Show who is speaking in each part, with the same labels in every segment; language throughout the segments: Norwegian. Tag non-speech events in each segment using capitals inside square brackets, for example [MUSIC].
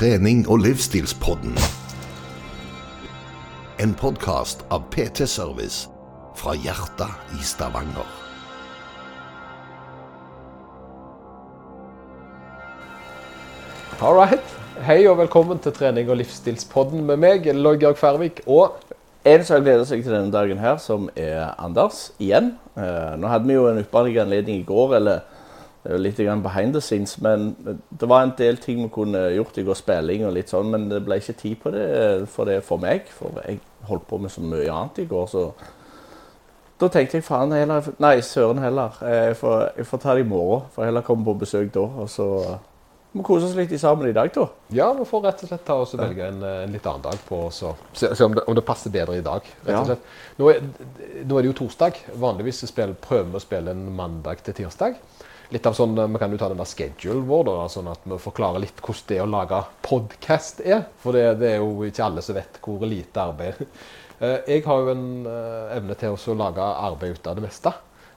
Speaker 1: trening- og livsstilspodden. En podkast av PT Service fra hjertet i Stavanger.
Speaker 2: All right. Hei og velkommen til trening- og livsstilspodden med meg, Lloyd Georg Færvik og
Speaker 3: En som gleder seg til denne dagen her, som er Anders igjen. Eh, nå hadde vi jo en ypperlig anledning i går, eller er litt grann behind the scenes, men det var en del ting vi kunne gjort i går, spilling og litt sånn, men det ble ikke tid på det for, det for meg, for jeg holdt på med så mye annet i går, så da tenkte jeg faen heller Nei, søren heller. Eh, Jeg får, jeg får ta det i morgen, jeg heller komme på besøk da, og så må vi kose oss litt sammen i dag, da.
Speaker 2: Ja, vi får rett og slett ta oss og velge en, en litt annen dag på se, se om, det, om det passer bedre i dag. rett og slett. Nå er, nå er det jo torsdag. Vanligvis spiller, prøver vi å spille en mandag til tirsdag. Litt av sånn, Vi kan jo ta den der schedule vår, da, sånn at vi forklarer litt hvordan det å lage podkast er. For det, det er jo ikke alle som vet hvor lite arbeid [LAUGHS] Eh, Jeg har jo en eh, evne til å lage arbeid ut av det meste.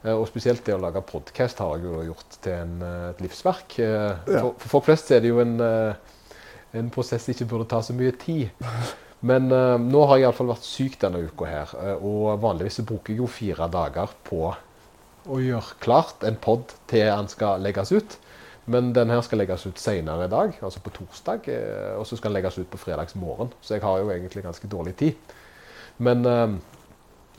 Speaker 2: Eh, Og spesielt det å lage podkast har jeg jo gjort til en, eh, et livsverk. Eh, For, for folk flest er det jo en, eh, en prosess som ikke burde ta så mye tid. Men eh, nå har jeg iallfall vært syk denne uka her, eh, og vanligvis bruker jeg jo fire dager på å gjøre klart en pod til den skal legges ut. Men den her skal legges ut senere i dag, altså på torsdag, eh, og så skal den legges ut på fredagsmorgen. Så jeg har jo egentlig ganske dårlig tid. Men eh,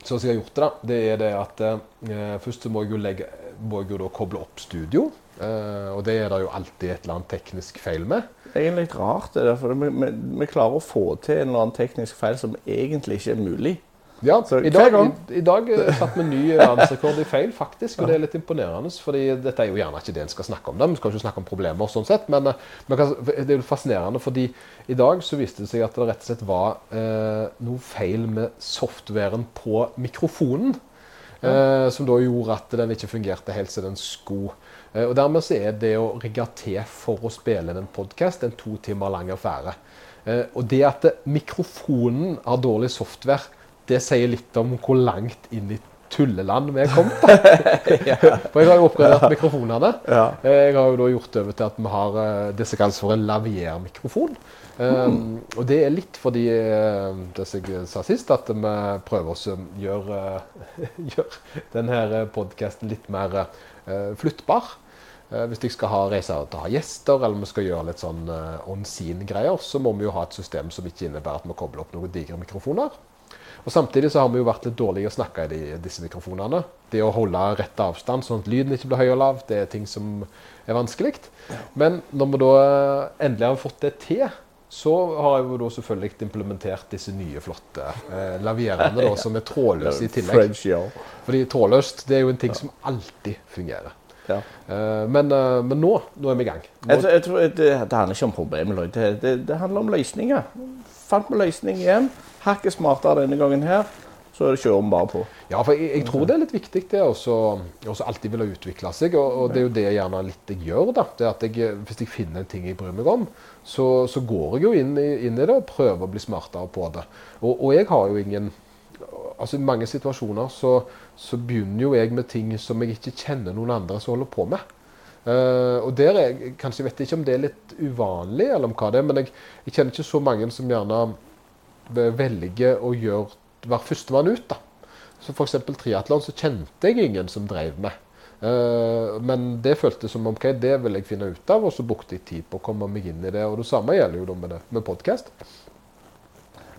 Speaker 2: sånn som jeg har gjort det, da, det er det at eh, først så må jeg jo, legge, må jeg jo koble opp studio. eh, og det er det jo alltid et eller annet teknisk feil med.
Speaker 3: Det er egentlig litt rart, det der, for vi, vi, vi klarer å få til en eller annen teknisk feil som egentlig ikke er mulig.
Speaker 2: Ja,
Speaker 3: Så
Speaker 2: i dag, i, i dag eh, satte vi ny verdensrekord i feil, faktisk. Og det er litt imponerende, fordi dette er jo gjerne ikke det en skal snakke om. Da. Vi skal ikke snakke om problemer, sånn sett, men, eh, men det er jo fascinerende, fordi i dag så viste det seg at det rett og slett var eh, noe feil med softwaren på mikrofonen. Eh, som da gjorde at den ikke fungerte helt som den skulle. Eh, og Dermed så er det å rigge til for å spille en podkast en to timer lang affære. Eh, og det at mikrofonen har dårlig software, det sier litt om hvor langt inn i tulleland vi er kommet. [LAUGHS] ja. For jeg har jo oppgradert mikrofonene.
Speaker 3: Ja.
Speaker 2: Eh, Jeg har jo da gjort det over til at vi har eh, det som kalles for en laviermikrofon. Um, og det er litt fordi eh, det som jeg sa sist, at vi prøver å gjøre, eh, [LAUGHS] gjøre denne podkasten litt mer uh, flyttbar. Eh, hvis jeg skal ha reiser til å ha gjester, eller vi skal gjøre litt sånn eh, on scene-greier, så må vi jo ha et system som ikke innebærer at vi kobler opp noen digre mikrofoner. Og Samtidig så har vi jo vært litt dårlige å snakke i de, disse mikrofonene. Det å holde rett avstand, sånn at lyden ikke blir høy og lav, det er ting som er vanskelig. Men når vi da endelig har fått det til, så har jeg jo da selvfølgelig implementert disse nye, flotte eh, lavierene da, [LAUGHS] som er trådløse i tillegg. Fordi trådløst det er jo en ting som alltid fungerer.
Speaker 3: Ja.
Speaker 2: Eh, men, eh, men nå, nå er vi i gang. Nå,
Speaker 3: Jeg, tror- jeg tror det, det handler ikke om problemer, Det, det, det handler om løsninger. Fant vi løsning igjen. Hakket smartere denne gangen her. Så kjører vi bare på.
Speaker 2: Ja, for jeg, jeg tror det er litt viktig det å alltid ville utvikle seg. Og, og det er jo det jeg gjerne litt jeg gjør. da. Det at jeg, Hvis jeg finner en ting jeg bryr meg om, så, så går jeg jo inn i, inn i det og prøver å bli smartere på det. Og, og jeg har jo ingen altså I mange situasjoner så, så begynner jo jeg med ting som jeg ikke kjenner noen andre som holder på med. Uh, og der er, Kanskje jeg vet ikke om det er litt uvanlig, eller om hva det er, men jeg, jeg kjenner ikke så mange som gjerne velger å gjøre, være førstemann ut. da. Så F.eks. triatlon så kjente jeg ingen som drev med. Uh, men det føltes som om ok, det vil jeg finne ut av, og så brukte jeg tid på å komme meg inn i det. Og det samme gjelder jo da med, det, med podkast.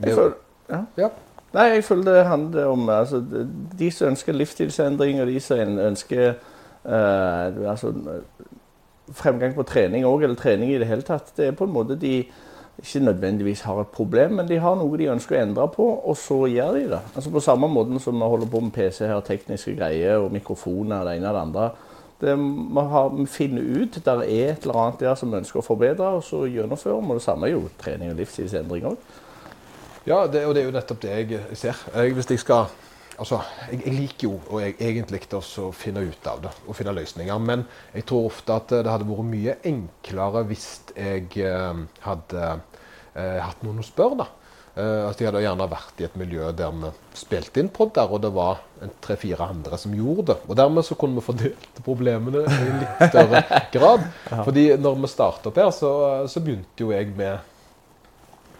Speaker 3: Ja.
Speaker 2: Ja.
Speaker 3: Nei, jeg føler det handler om altså, de- de som ønsker livsstilsendring, og de som ønsker uh, altså, fremgang på trening òg, eller trening i det hele tatt. Det er på en måte de ikke nødvendigvis har et problem, men de har noe de ønsker å endre på, og så gjør de det. Altså På samme måte som vi holder på med PC her, tekniske greier og mikrofoner det ene og det andre. Det, vi, har, vi finner ut der er et eller annet der som vi ønsker å forbedre, og så gjennomfører vi. Det samme er jo trening og livsstilsendring òg.
Speaker 2: Ja, det, og det er jo nettopp det jeg ser. Jeg, hvis jeg skal Altså, jeg, jeg liker jo og jeg, egentlig å finne ut av det og finne løsninger. Men jeg tror ofte at det hadde vært mye enklere hvis jeg eh, hadde eh, hatt noen å spørre. da. Eh, altså, jeg hadde gjerne vært i et miljø der vi spilte inn podder, og det var tre-fire andre som gjorde det. Og Dermed så kunne vi fordelt problemene i litt større [LAUGHS] grad. Fordi når vi startet opp her, så, så begynte jo jeg med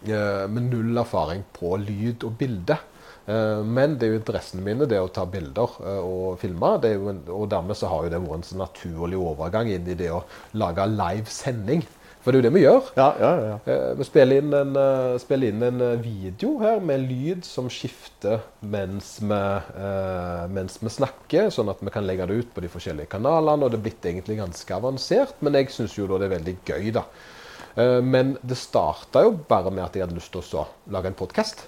Speaker 2: eh, med null erfaring på lyd og bilde. Eh, men det er jo interessene mine det å ta bilder eh, og filme. Det jo og dermed så har jo det vært en sånn naturlig overgang inn i det å lage live sending. For det er jo det vi gjør.
Speaker 3: Ja, ja, ja.
Speaker 2: Eh, Vi spiller inn, en, spiller inn en video her med lyd som skifter mens vi, mens vi snakker, sånn at vi kan legge det ut på de forskjellige kanalene. og Det er blitt egentlig ganske avansert, men jeg syns jo da det er veldig gøy. da. Men det starta jo bare med at jeg hadde lyst til å lage en podkast.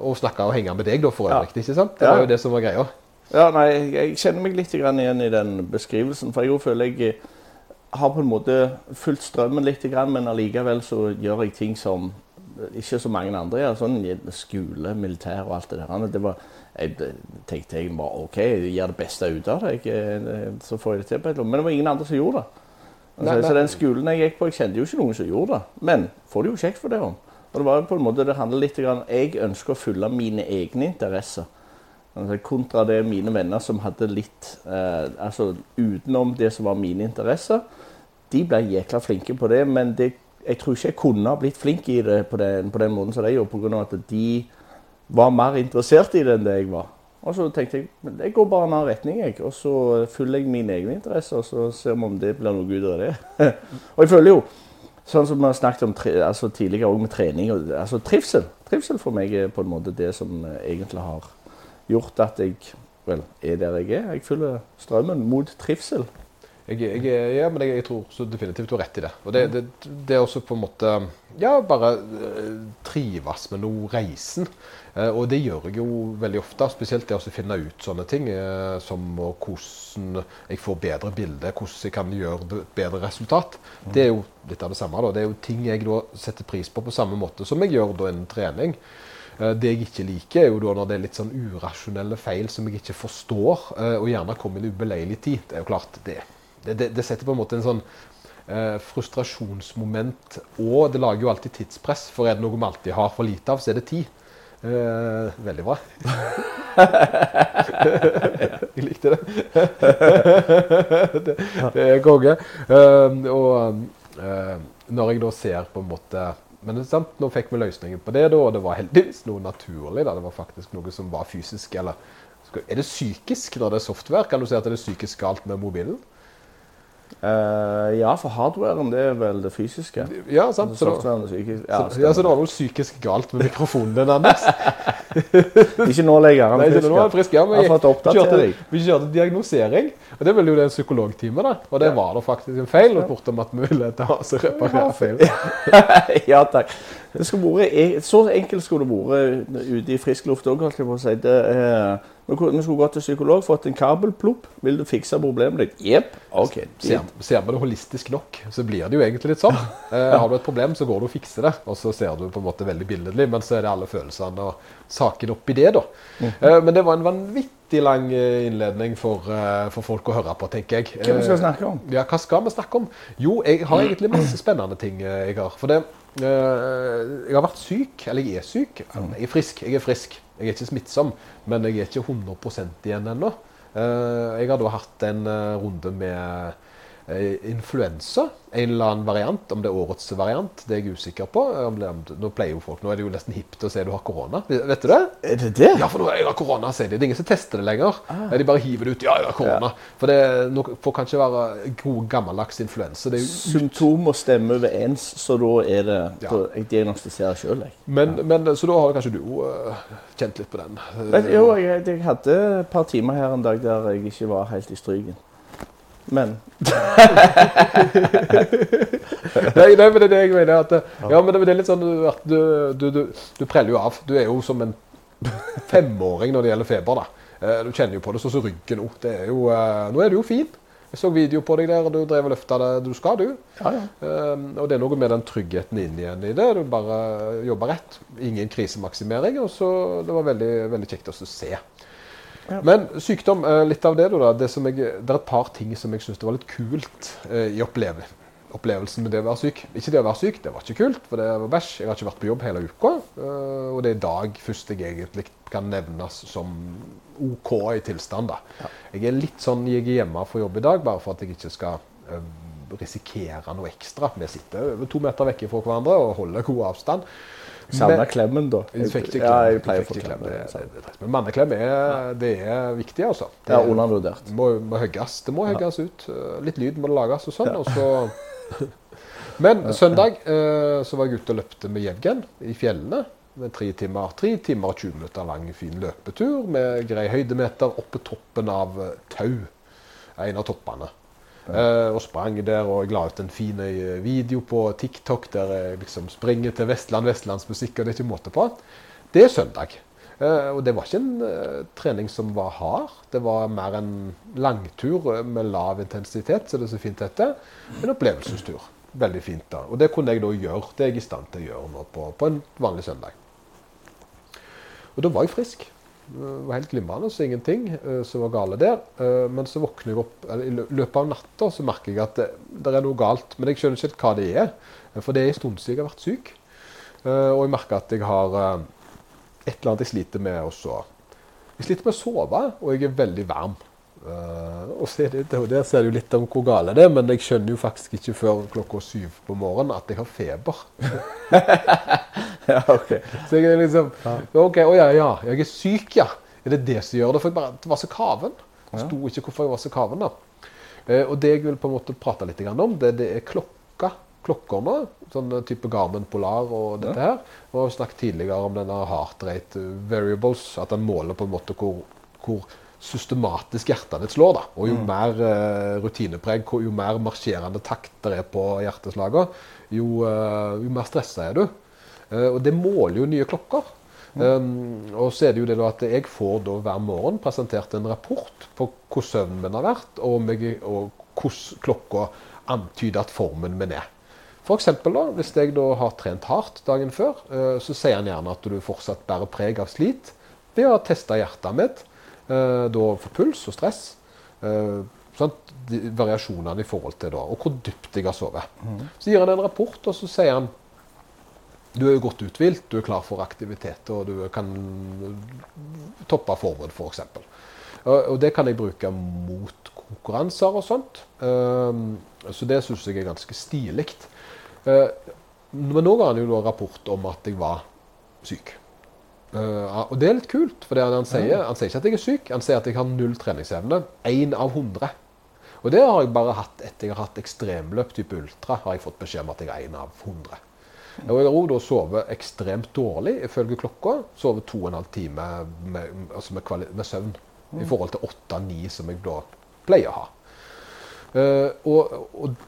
Speaker 2: Og snakke og henge med deg, da, for
Speaker 3: Ja.
Speaker 2: ikke sant? Det var jo det som var greia.
Speaker 3: Ja, nei, jeg, kjenner meg litt grann igjen i den beskrivelsen. For jeg føler jeg eh, har på en måte fulgt strømmen litt, grann, men allikevel så gjør jeg ting som ikke så mange andre gjør. Sånn skole, militær og alt det der. Det var, jeg tenkte jeg bare OK, jeg gjør det beste ut av det. Eh, så får jeg det til på et eller annet. Men det var ingen andre som gjorde det. Altså,
Speaker 2: Nei, nei.
Speaker 3: Så den skolen jeg gikk på, jeg kjente jo ikke noen som gjorde det. Men får det jo kjekt for det om. Og det var på en måte, det handler litt om Jeg ønsker å følge mine egne interesser. Altså, kontra det mine venner som hadde litt eh, Altså utenom det som var mine interesser. De ble jækla flinke på det, men det, jeg tror ikke jeg kunne ha blitt flink i det på den, på den måten som de gjorde, pga. at de var mer interessert i det enn det jeg var. Og så tenkte jeg men jeg går bare en annen retning, jeg. Og så følger jeg mine egne interesser, og så ser vi om det blir noe ut av det. [LAUGHS] og jeg føler jo, sånn som vi har snakket om altså tidligere òg med trening, og, altså trivsel. Trivsel for meg er på en måte det som eh, egentlig har gjort at jeg vel, er der jeg er. Jeg følger strømmen mot trivsel.
Speaker 2: Jeg, jeg, ja, men jeg, jeg tror så definitivt du har rett i det. Og det, det, det er også på en måte Ja, bare eh, trives med noe reisen. Eh, og det gjør jeg jo veldig ofte. Spesielt det å finne ut sånne ting eh, som hvordan jeg får bedre bilde, hvordan jeg kan gjøre bedre resultat. Det er jo litt av det samme. da. Det er jo ting jeg da setter pris på på samme måte som jeg gjør da innen trening. Det jeg ikke liker, er jo da når det er litt sånn urasjonelle feil som jeg ikke forstår, og gjerne kommer i en ubeleilig tid. Det er jo klart, det, det, det, det setter på en måte en sånn eh, frustrasjonsmoment, og det lager jo alltid tidspress. For er det noe vi alltid har for lite av, så er det tid. Eh, veldig bra. [LAUGHS] jeg likte det. [LAUGHS] det. Det er konge. Eh, og når jeg da ser på en måte Men det er sant, nå fikk vi løsningen på det, da, og det var heldigvis noe naturlig. da, Det var faktisk noe som var fysisk. eller Er det psykisk når det er software? Kan du si at det er psykisk galt med mobilen?
Speaker 3: Eh, ja, for hardwaren det er vel det fysiske.
Speaker 2: Ja, sant? Så, da,
Speaker 3: det er psykisk. Ja,
Speaker 2: så, ja, så det var noe psykisk galt med mikrofonen din, Anders. [LAUGHS]
Speaker 3: Ikke nå lenger. han
Speaker 2: er
Speaker 3: frisk,
Speaker 2: nå er frisk. Ja, men
Speaker 3: Jeg
Speaker 2: kjørte, vi kjørte diagnosering, og det ville jo det psykologtime, da. Og det var da faktisk en feil, og spurte om at vi ville ta oss og reparere feil. [LAUGHS]
Speaker 3: ja, takk. Det skulle vært, e- så enkelt skulle det vært ute i frisk luft òg, si. Det, eh, vi skulle gått til psykolog, fått en kabelplopp. Vil du fikse problemet ditt? Jepp. OK.
Speaker 2: Ser, ser vi det holistisk nok, så blir det jo egentlig litt sånn. [LAUGHS] Eh, har du et problem, så går du og fikser det, og så ser du på en måte veldig billedlig, men så er det alle følelsene og saken oppi det, da. Eh, men det var en vanvittig lang eh, innledning for, eh, for folk å høre på, tenker jeg.
Speaker 3: Hva skal
Speaker 2: vi
Speaker 3: snakke om?
Speaker 2: Ja, hva skal vi snakke om? Jo, jeg har egentlig masse spennende ting eh, jeg har. For det eh, Jeg har vært syk, eller jeg er syk. Jeg er frisk. Jeg er frisk. Jeg er ikke smittsom, men jeg er ikke 100 igjen ennå. Eh, jeg har da hatt en eh, runde med eh, influensa. En eller annen variant. Om det er årets variant, det er jeg usikker på. Om det, nå pleier jo folk, nå er det jo nesten hipt å si du har korona. Vet du det?
Speaker 3: Er det det?
Speaker 2: Ja, for nå jeg har korona, sier de. Det er ingen som tester det lenger. De bare hiver det ut. Ja, jeg har korona. For det nå får kanskje være god, gammeldags influensa.
Speaker 3: Symptomer stemmer overens, så da er det
Speaker 2: Ja.
Speaker 3: da, Jeg diagnostiserer sjøl, jeg.
Speaker 2: men, men, så da har kanskje du uh, kjent litt på den.
Speaker 3: Men, jo, jeg, jeg hadde et par timer her en dag der jeg ikke var helt i stryken. Men [LAUGHS]
Speaker 2: nei, nei, men det er det jeg mener. At, ja, men det er litt sånn at du, du, du, du preller jo av. Du er jo som en [LAUGHS] femåring når det gjelder feber. da. Eh, Du kjenner jo på det sånn som ryggen jo, eh, nå er du jo fin. Jeg så video på deg der, og du drev og løfta det du skal, du.
Speaker 3: ja, ja.
Speaker 2: Um, og det er noe med den tryggheten inn igjen i det. Du bare jobber rett. Ingen krisemaksimering. Og så det var veldig, veldig kjekt å se.
Speaker 3: Ja.
Speaker 2: Men sykdom, litt av det, da. Det, som jeg, det er et par ting som jeg syns var litt kult eh, i oppleve, opplevelsen med det å være syk. Ikke det å være syk, det var ikke kult, for det var bæsj. Jeg har ikke vært på jobb hele uka. eh, og det er i dag først jeg egentlig kan nevnes som OK i tilstand. da. Jeg er litt sånn jeg er hjemme fra jobb i dag, bare for at jeg ikke skal eh, risikere noe ekstra. Vi sitter over to meter vekk fra hverandre og holder god avstand.
Speaker 3: Savna
Speaker 2: Men-
Speaker 3: klemmen, da.
Speaker 2: Jeg
Speaker 3: Ja, jeg pleier å få klem.
Speaker 2: det. Men manneklem er, det er viktig, altså. Det
Speaker 3: er undervurdert.
Speaker 2: må, må høgges. Det må hogges ut. Litt lyd må det lages og sånn. Og så [LAUGHS] Men søndag eh, så var jeg ute og løpte med Jevgen i fjellene. Med tre timer, tre timer og 20 minutter lang fin løpetur med grei høydemeter oppe toppen av eh, Tau. En av toppene. Eh, og sprang der, og jeg la ut en fin eh, video på TikTok der jeg liksom springer til Vestland, vestlandsmusikk, og det er ikke måte på. Det er søndag. Eh, og det var ikke en trening som var hard. Det var mer en langtur med lav intensitet, så det er så fint heter. En opplevelsestur. Veldig fint da. Og det kunne jeg da gjøre. Det er jeg i stand til å gjøre nå på, på en vanlig søndag. Og da var jeg frisk. Det var helt glimrende, så ingenting eh, som var gale der. Eh, Men så våkner jeg opp I løpet av natta så merker jeg at det, det er noe galt. Men jeg skjønner ikke hva det er. Eh, For det er en stund siden jeg har vært syk. Eh, Og jeg merker at jeg har eh, et eller annet jeg sliter med også. Jeg sliter med å sove, og jeg er veldig varm. Eh, og så er det, Der ser du litt om hvor gale det er, men jeg skjønner jo faktisk ikke før klokka syv på morgenen at jeg har feber. [LAUGHS]
Speaker 3: Ja, ok.
Speaker 2: Så jeg er liksom OK, å ja, ja, jeg er syk, ja. Er det det som gjør det? For jeg bare, det var så kaven. Det sto ikke hvorfor jeg var så kaven, da. Uh, og det jeg vil på en måte prate litt om, det, det er klokka. Klokkene. sånn type Garmin Polar og dette her. Og snakket tidligere om denne heart rate variables, at den måler på en måte hvor, hvor systematisk hjertet ditt slår. da. Og jo mer uh, rutinepreg, jo mer marsjerende takt det er på hjerteslagene, jo, uh, jo mer stressa er du. Uh, og det måler jo nye klokker. Um, og så er det jo det da at jeg får da hver morgen presentert en rapport på hvordan søvnen min har vært, og, meg, og hvordan klokka antyder at formen min er. For eksempel da, Hvis jeg da har trent hardt dagen før, så sier han gjerne at du fortsatt bærer preg av slit ved å teste hjertet mitt. Eh, da for puls og stress. eh? De, variasjonene i forhold til da, og hvor dypt jeg har sovet. Så gir han en rapport, og så sier han du er jo godt uthvilt, du er klar for aktivitet, og du kan toppe formen, f.eks. Og, og det kan jeg bruke mot konkurranser og sånt. Um, så det syns jeg er ganske stilig. Uh, men nå ga han jo da rapport om at jeg var syk. Uh, og det er litt kult, for det han sier, han sier ikke at jeg er syk, han sier at jeg har null treningsevne. Én av hundre. Og det har jeg bare hatt etter jeg har hatt ekstremløp type ultra. har jeg fått beskjed om at jeg er én av hundre. Og jeg har òg sovet ekstremt dårlig ifølge klokka. Sovet to og en halv time med, altså med, med søvn i forhold til åtte-ni som jeg da pleier å ha. Uh, og, og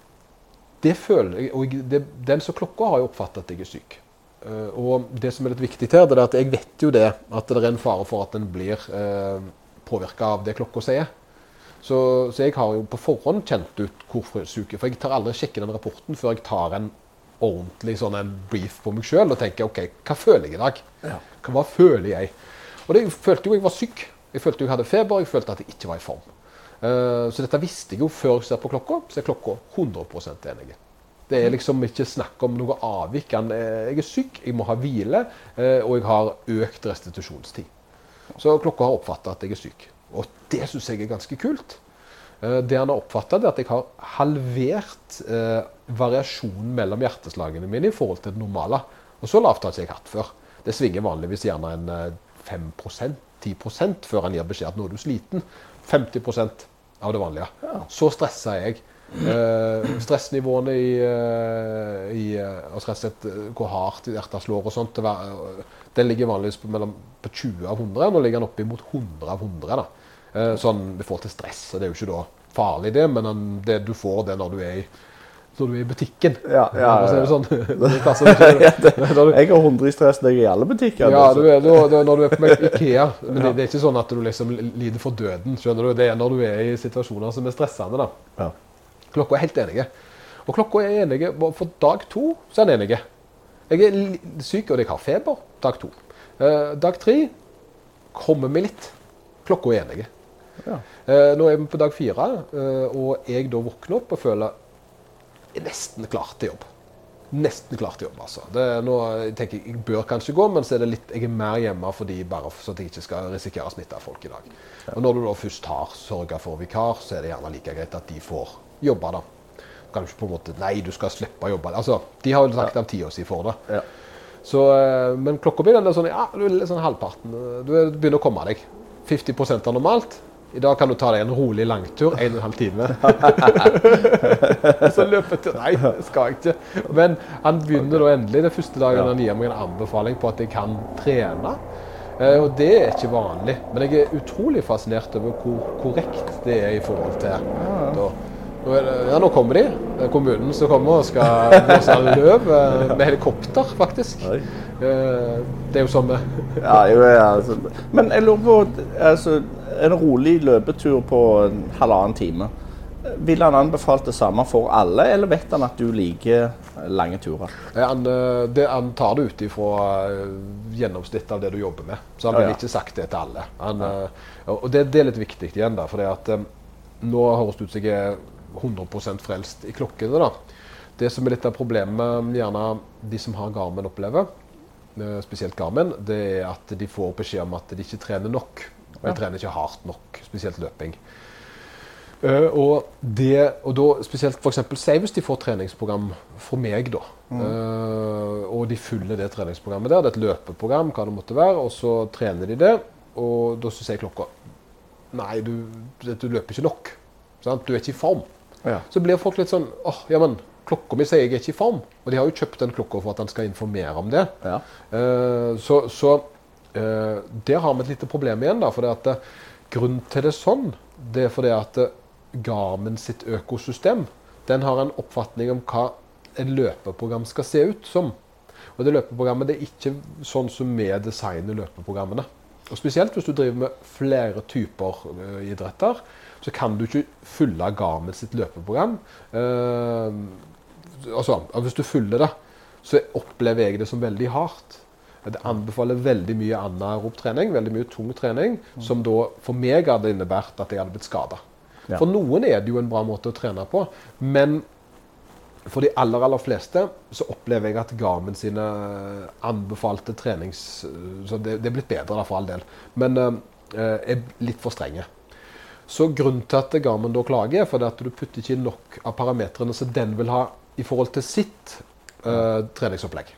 Speaker 2: det føler jeg, og jeg, det, Den som klokka har jo oppfattet at jeg er syk. Eh, og det som er litt viktig her, det er at jeg vet jo det, at det er en fare for at en blir uh, påvirka av det klokka sier. Så, så jeg har jo på forhånd kjent ut er. For jeg tar aldri sjekker den rapporten før jeg tar en ordentlig sånn en brief på meg sjøl og tenker OK, hva føler jeg i dag? Hva, hva føler jeg? Og det, jeg følte jo jeg var syk. Jeg følte jeg hadde feber, jeg følte at jeg ikke var i form. Uh, så dette visste jeg jo før jeg ser på klokka, så er klokka 100% enig. Det er liksom ikke snakk om noe avvik. Jeg er syk, jeg må ha hvile, eh, og jeg har økt restitusjonstid. Så klokka har oppfatta at jeg er syk. Og det syns jeg er ganske kult. Eh, Det han har oppfatta, er at jeg har halvert eh, variasjonen mellom hjerteslagene mine i forhold til det normale. Og så lavt har ikke jeg hatt før. Det svinger vanligvis gjerne en eh, 5% 10 før han gir beskjed at nå er du sliten. 50% av det vanlige. Så stressa jeg. Eh, stressnivåene i, eh, i eh, altså rett og slett hvor hardt hjertet slår og sånt, det ligger vanligvis på, mellom, på 20 av 100. Nå ligger den oppe mot 100 av 100. Da. Sånn i forhold til stress. og Det er jo ikke da farlig, det, men det du får det når du er i, når du er i butikken.
Speaker 3: Ja, [LAUGHS] ja,
Speaker 2: For å si
Speaker 3: ja.
Speaker 2: det sånn.
Speaker 3: Jeg har 100 i stress når jeg er i alle butikker.
Speaker 2: ja,
Speaker 3: altså.
Speaker 2: du er, du, når du er på Ikea. [LAUGHS] Men det, det er ikke sånn at du liksom lider for døden. skjønner du? Det er når du er i situasjoner som er stressende. da.
Speaker 3: Ja.
Speaker 2: Klokka er helt enige. Og klokka er enige, For dag to så er den enige. Jeg er syk, og jeg har feber. Dag to. Eh, dag tre kommer vi litt. Klokka er enige.
Speaker 3: Ja.
Speaker 2: Eh, nå er vi på dag fire, eh, og jeg da våkner opp og føler jeg er nesten klar til jobb. Nesten klar til jobb, altså. Det, nå, tenker jeg, jeg bør kanskje gå, men så er det litt, jeg er mer hjemme fordi bare så at jeg ikke skal risikere å smitte folk i dag. Og når du da først har sørga for vikar, så er det gjerne like greit at de får jobbe, da. kan du ikke på en måte Nei, du skal slippe å jobbe. Altså, de har jo lagt av tida si for det.
Speaker 3: Ja.
Speaker 2: Så, eh, men klokka mi er sånn ja, du er litt sånn halvparten. Du er- begynner å komme deg. 50 av normalt. I dag kan du ta deg en rolig langtur, 1 12 time. [LAUGHS] så løpetur Nei, det skal jeg ikke. Men han begynner da endelig den første dagen
Speaker 3: Ja.
Speaker 2: han gir meg en anbefaling på at jeg kan trene. Eh, Og det er ikke vanlig. Men jeg er utrolig fascinert over hvor korrekt det er i forhold til da. Ja, nå kommer de. Det er kommunen som kommer og skal blåse løv eh, med helikopter, faktisk. Eh, Det er jo sånn
Speaker 3: Ja, jo, ja, altså. Men jeg lurer på altså, En rolig løpetur på en halvannen time. Vil han anbefalt det samme for alle, eller vet han at du liker lange turer?
Speaker 2: Han, eh, det, han tar det ut ifra gjennomsnittet av det du jobber med. Så han ville
Speaker 3: ja.
Speaker 2: ikke sagt det til alle. Han, og det, det er litt viktig igjen, da. For at, nå høres det ut som jeg 100 frelst i klokkene. da. Det som er litt av problemet gjerne de som har Garmin opplever, eh, spesielt Garmin, det er at de får beskjed om at de ikke trener nok. Og
Speaker 3: Ja.
Speaker 2: trener ikke hardt nok, spesielt løping. Uh, og, det, og da spesielt eksempel, Si hvis de får treningsprogram for meg, da. Eh, og de følger det treningsprogrammet der. Det er et løpeprogram, hva det måtte være. Og så trener de det, og da sier klokka Nei, du, du løper ikke nok. Sant? Du er ikke i form.
Speaker 3: Ja.
Speaker 2: Så blir folk litt sånn åh, ja, men klokka mi sier jeg er ikke i form. Og de har jo kjøpt den klokka for at den skal informere om det.
Speaker 3: Ja.
Speaker 2: Uh, så så uh, der har vi et lite problem igjen. da, for det at eh, Grunnen til det er sånn, det er fordi at Garmin sitt økosystem den har en oppfatning om hva en løpeprogram skal se ut som. Og det løpeprogrammet det er ikke sånn som vi designer løpeprogrammene. Og Spesielt hvis du driver med flere typer eh, idretter, så kan du ikke fylle Garmin sitt løpeprogram. Eh, altså, hvis du fyller det, så opplever jeg det som veldig hardt. Det anbefaler veldig mye anaerob trening, veldig mye tung trening, som da for meg hadde innebært at jeg hadde blitt skada.
Speaker 3: Ja.
Speaker 2: For noen er det jo en bra måte å trene på, men for de aller aller fleste så opplever jeg at Garmin sine anbefalte trenings... Så det, det er blitt bedre, da, for all del, men eh, er litt for strenge. Så grunnen til at Garmin da klager, er fordi at du putter ikke inn nok av parametrene som den vil ha i forhold til sitt eh, treningsopplegg.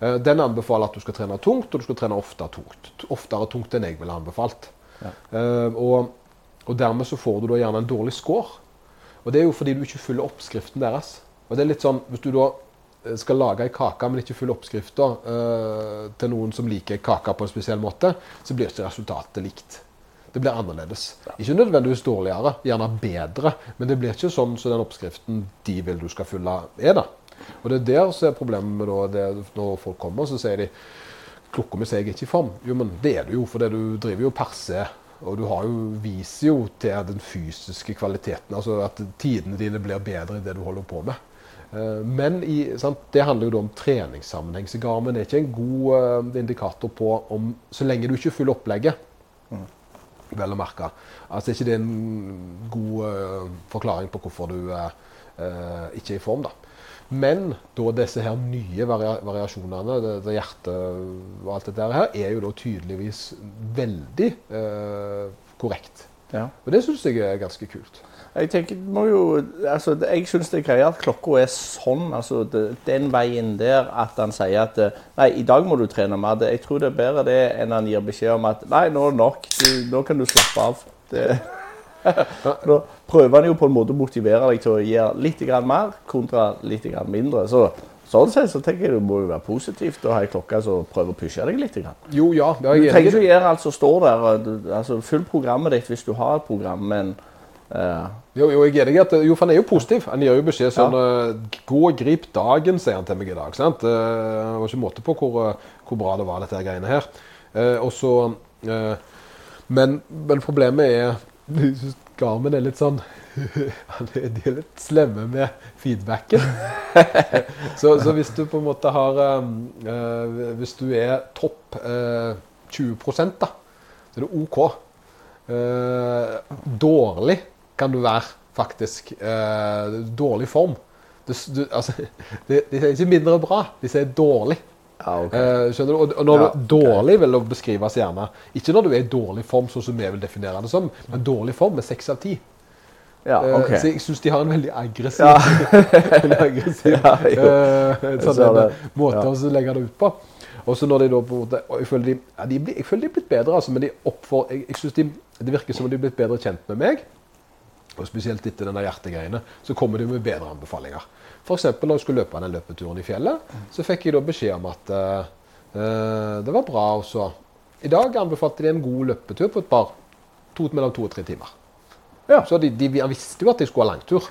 Speaker 2: Eh, den anbefaler at du skal trene tungt, og du skal trene ofte tungt. Oftere tungt enn jeg ville anbefalt.
Speaker 3: Ja.
Speaker 2: Eh, og, og dermed så får du da gjerne en dårlig score. Og det er jo fordi du ikke følger oppskriften deres. Og det er litt sånn, Hvis du da eh, skal lage ei kake, men ikke følger oppskrifta eh, til noen som liker kaka på en spesiell måte, så blir ikke resultatet likt. Det blir annerledes. Ikke nødvendigvis dårligere, gjerne bedre, men det blir ikke sånn som den oppskriften de vil du skal følge, er. da. Og det er der så er problemet med da, det, når folk kommer, så sier de klokka mi sier jeg er ikke i form. Jo, men det er du jo, for du driver jo perse. Og du har jo, viser jo til den fysiske kvaliteten, altså at tidene dine blir bedre i det du holder på med. Eh, Men i, sant, det handler jo da om treningssammenheng. Så Garmin er ikke en god eh, indikator på om Så lenge du ikke følger opplegget, vel å merke. Altså ikke det er en god eh, forklaring på hvorfor du eh, ikke er i form, da. Men da disse her nye varia variasjonene, det, det hjertet og alt dette her, er jo da tydeligvis veldig eh, korrekt.
Speaker 3: Ja.
Speaker 2: Og det syns jeg er ganske kult.
Speaker 3: Jeg tenker, må jo, altså, jeg syns det er greier at klokka er sånn, altså det, den veien der, at han sier at eh, nei, i dag må du trene mer. Jeg tror det er bedre det enn han gir beskjed om at nei, nå er det nok, du, nå kan du slappe av. Det, [LAUGHS] nå prøver han jo på en måte å motivere deg til å gjøre litt grann mer kontra litt grann mindre. Så sånn sett så tenker jeg det må jo være positivt å ha ei klokke som prøver å pushe deg litt. Grann.
Speaker 2: Jo, ja.
Speaker 3: Du
Speaker 2: er
Speaker 3: trenger ikke å gjøre alt som står der. altså, Følg programmet ditt hvis du har et program, men
Speaker 2: Jo, jo, jeg er enig at jo, for han er jo positiv. Han gir jo beskjed sånn eh, Gå og grip dagen, sier han til meg i dag. sant? Eh, Det var ikke måte på hvor, eh, hvor bra det var, dette greiene her. Eh, og så eh, men, men problemet er [LAUGHS] Garmin er litt sånn [LAUGHS] De er litt slemme med feedbacken. [LAUGHS] så, så hvis du på en måte har eh, eh, Hvis du er topp eh, 20 da, så er det OK. Eh, dårlig kan du være, faktisk. Eh, dårlig form. Du, du, altså, de, de sier ikke mindre bra, de sier dårlig.
Speaker 3: ja, okay.
Speaker 2: Eh, skjønner du? Og, når
Speaker 3: Ja,
Speaker 2: du, dårlig vil det beskrives gjerne Ikke når du er i dårlig form, sånn som vi vil definere det som, men dårlig form med seks av ti.
Speaker 3: Ja,
Speaker 2: Eh,
Speaker 3: ok.
Speaker 2: Så jeg syns de har en veldig aggressiv, [LAUGHS] en [LAUGHS] aggressiv eh, sånn en, måte å legge det ut på. Og så når de da på en måte, jeg føler de, jeg føler de er blitt bedre, altså, men de oppfor, jeg, jeg synes de, det virker som om de er blitt bedre kjent med meg. Og spesielt etter denne hjertegreiene, så kommer de med bedre anbefalinger. F.eks. når jeg skulle løpe den løpeturen i fjellet, så fikk jeg da beskjed om at uh, det var bra også. I dag anbefalte de en god løpetur på et par, to, mellom to og tre timer.
Speaker 3: Ja.
Speaker 2: Så de, de, han visste jo at jeg skulle ha langtur.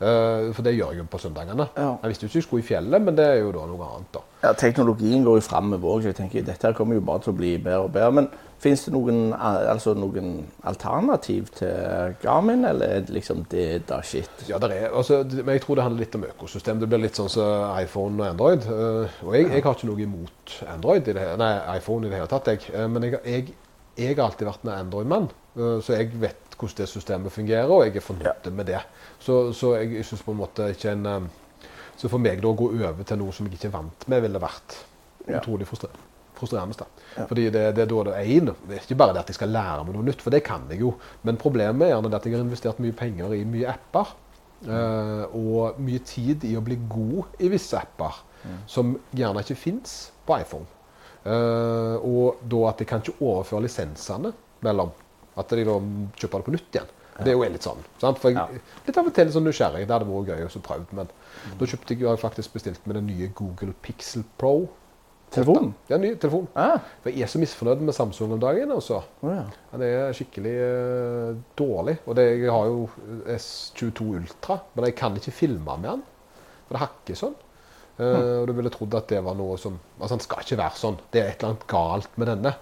Speaker 2: Uh, for det gjør jeg jo på søndagene.
Speaker 3: Ja.
Speaker 2: Jeg visste jo ikke jeg skulle i fjellet, men det er jo da noe annet. da.
Speaker 3: Ja, Teknologien går jo framover òg, dette her kommer jo bare til å bli bedre og bedre. Men fins det noen, altså noen alternativ til Garmin, eller er det liksom det da shit?
Speaker 2: Ja, det er, altså, men jeg tror det handler litt om økosystem. Det blir litt sånn som iPhone og Android. eh, og jeg, jeg har ikke noe imot Android, i det, nei, iPhone i det hele tatt. Jeg. Eh, men jeg, jeg, jeg har alltid vært en Android-mann, eh, så jeg vet hvordan det systemet fungerer, og jeg er fornøyd med det. Så, så jeg, synes på en måte ikke en Så for meg da å gå over til noe som jeg ikke er vant med, ville vært utrolig frustre- frustrerende. da.
Speaker 3: Ja.
Speaker 2: Fordi det, det er da det er inn. det er ikke bare det at jeg skal lære meg noe nytt, for det kan jeg jo. Men problemet er gjerne at jeg har investert mye penger i mye apper. Uh, og mye tid i å bli god i visse apper som gjerne ikke fins på iPhone. Uh, og da at jeg kan ikke overføre lisensene mellom. At de da kjøper det på nytt igjen. Det er jo litt sånn. Sant? For jeg,
Speaker 3: Ja.
Speaker 2: Litt av og til litt sånn nysgjerrig. Det hadde vært gøy å prøve. Men da kjøpte jeg, jeg faktisk bestilt med den nye Google Pixel Pro.
Speaker 3: Telefonen?
Speaker 2: Ja, ny telefon.
Speaker 3: Ah,
Speaker 2: For jeg er så misfornøyd med Samsung om dagen. Også.
Speaker 3: Oh, ja.
Speaker 2: Han er skikkelig uh, dårlig. Og det, jeg har jo S22 Ultra, men jeg kan ikke filme med han. For det hakker sånn. Eh, og du ville trodd at det var noe som Altså, han skal ikke være sånn. Det er et eller annet galt med denne.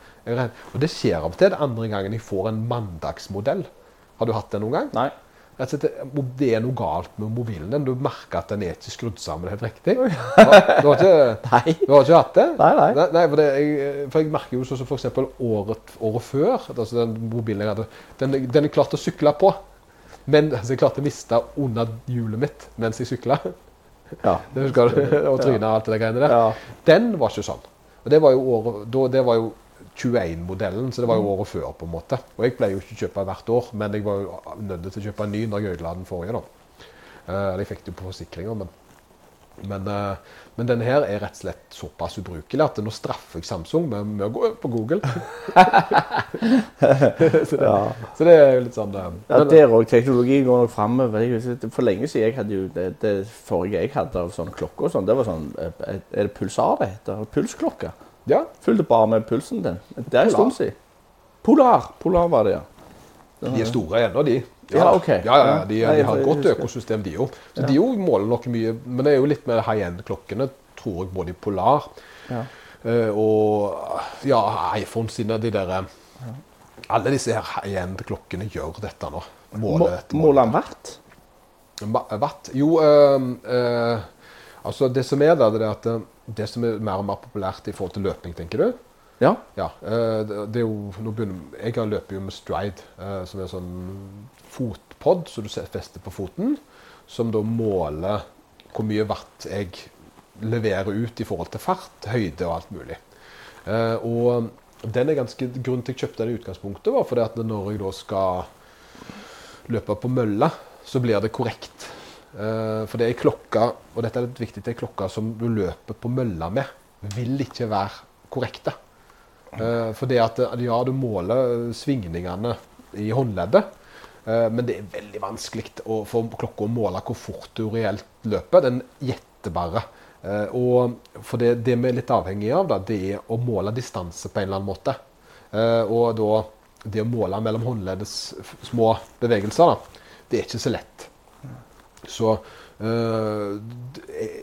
Speaker 2: Og det skjer av og til. Det andre gangen jeg får en mandagsmodell. Har du hatt det noen gang?
Speaker 3: Nei.
Speaker 2: Rett og slett, det- det er noe galt med mobilen din. Du merker at den er ikke skrudd sammen helt riktig. Du har, ikke [LAUGHS]
Speaker 3: Nei.
Speaker 2: du har ikke hatt det?
Speaker 3: Nei, nei.
Speaker 2: nei for, det, jeg, for jeg merker jo sånn som f.eks. året, året før, altså den mobilen jeg hadde, den, den er klart å sykle på. Men altså, jeg klarte å miste under hjulet mitt mens jeg sykla.
Speaker 3: Ja. [LAUGHS]
Speaker 2: Det husker du? [LAUGHS] Og trynet og alt det greiene der.
Speaker 3: Ja.
Speaker 2: Den var ikke sånn. Og det var jo, året, det var jo 21-modellen, så det var jo året før, på en måte. Og jeg pleier jo ikke å kjøpe hvert år, men jeg var jo nødt til å kjøpe en ny når jeg ødela den forrige. da. eller jeg fikk det jo på forsikringa, men, men, eh, men den her er rett og slett såpass ubrukelig at nå straffer jeg Samsung med, med å gå på Google. [LAUGHS] så, det,
Speaker 3: Ja.
Speaker 2: så det er jo litt sånn eh,
Speaker 3: Ja, Der òg. Teknologien går nok framover. For lenge siden jeg hadde jo det, det forrige jeg hadde av sånn klokke og sånn, det var sånn eh, Er det pulsar det heter? Pulsklokke.
Speaker 2: Ja,
Speaker 3: Fulgte bare med pulsen din. Det er en stund siden. Polar. Polar var det, ja.
Speaker 2: De er store ennå, de.
Speaker 3: Ja, ok.
Speaker 2: Ja, ja, ja, de,
Speaker 3: Ja,
Speaker 2: de har et godt økosystem, de òg. Så
Speaker 3: Ja.
Speaker 2: de òg måler nok mye. Men det er jo litt med high end-klokkene, tror jeg, både i Polar
Speaker 3: Ja.
Speaker 2: eh, og ja, iPhone sine, de der eh, Alle disse her high end-klokkene gjør dette nå. Måler etter
Speaker 3: Måler han hvert?
Speaker 2: Ma- Jo, eh, eh, altså det som er der, det er at det som er mer og mer populært i forhold til løping, tenker du?
Speaker 3: Ja.
Speaker 2: Ja. eh, det, er jo, nå begynner, jeg løper jo med Stride, eh, som er sånn fotpod som du fester på foten, som da måler hvor mye watt jeg leverer ut i forhold til fart, høyde og alt mulig. Eh, og den er ganske, Grunnen til at jeg kjøpte den i utgangspunktet, var fordi at når jeg da skal løpe på mølla, så blir det korrekt. Eh, for det er klokka, og dette er litt viktig, det er klokka som du løper på mølla med, vil ikke være korrekte. Eh, for det at ja, du måler svingningene i håndleddet, eh, men det er veldig vanskelig å få klokka å måle hvor fort du reelt løper. Den gjetter bare. Og for det, det vi er litt avhengig av, da, det er å måle distanse på en eller annen måte. Og da det å måle mellom håndleddets små bevegelser, da, det er ikke så lett. Så eh,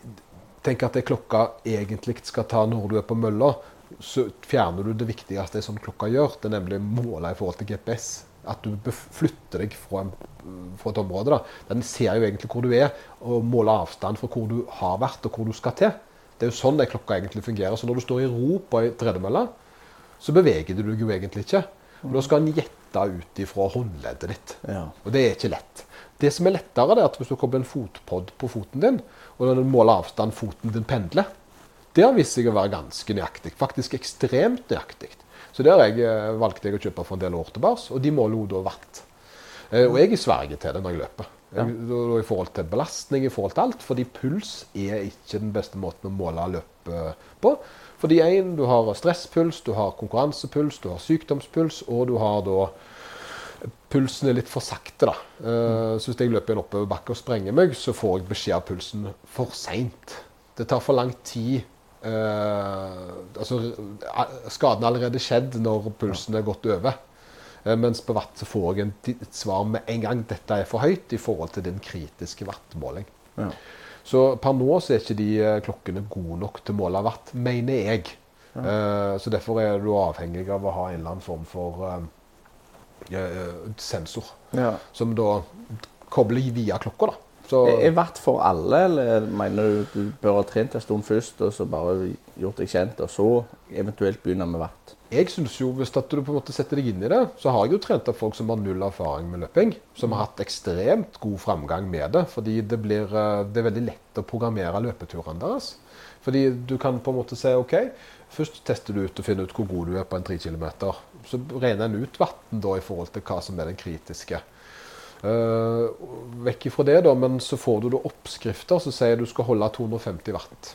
Speaker 2: tenk at det klokka egentlig skal ta når du er på mølla, så fjerner du det viktigste sånn klokka gjør, det er nemlig måla i forhold til GPS. At du flytter deg fra, en, fra et område. da. Den ser jo egentlig hvor du er, og måler avstand fra hvor du har vært og hvor du skal til. Det er jo sånn den klokka egentlig fungerer. Så når du står i ro på ei tredemølle, så beveger du deg jo egentlig ikke. Og Da skal den gjette ut ifra håndleddet ditt.
Speaker 3: Ja.
Speaker 2: Og det er ikke lett. Det som er lettere, det er at hvis du kobler en fotpod på foten din, og den måler avstand foten din pendler, det har vist seg å være ganske nøyaktig. Faktisk ekstremt nøyaktig. Så der jeg, eh, valgte jeg å kjøpe for en del år tilbake, og de måler jo da watt. Eh, og jeg er sverger til det når jeg løper. Jeg, da- I forhold til belastning, i forhold til alt. Fordi puls er ikke den beste måten å måle løpet på. Fordi en, du har stresspuls, du har konkurransepuls, du har sykdomspuls, og du har da Pulsen er litt for sakte, da. Eh, så hvis jeg løper en oppoverbakke og sprenger meg, så får jeg beskjed av pulsen for seint. Det tar for lang tid. Uh, altså, skaden er allerede skjedd når pulsen er gått over. Eh, mens på watt så får jeg et svar med en gang. Dette er for høyt i forhold til din kritiske wattmåling.
Speaker 3: Ja.
Speaker 2: Så per nå så er ikke de klokkene gode nok til å måle watt, mener jeg. Eh, så derfor er du avhengig av å ha en eller annen form for eh, sensor.
Speaker 3: Ja.
Speaker 2: Som da kobler via klokka, da. Så
Speaker 3: Er watt for alle, eller mener du du bør ha trent en stund først, og så bare gjort deg kjent, og så eventuelt begynne med watt?
Speaker 2: jeg syns jo, hvis at du på en måte setter deg inn i det, så har jeg jo trent av folk som har null erfaring med løping. Som har hatt ekstremt god framgang med det. Fordi det, blir, eh, det er veldig lett å programmere løpeturene deres. Fordi du kan på en måte si OK, først tester du ut og finner ut hvor god du er på en 3 km. Så regner en ut vann i forhold til hva som er den kritiske. Uh, vekk ifra det, da, men så får du da oppskrifter som sier du skal holde 250 watt.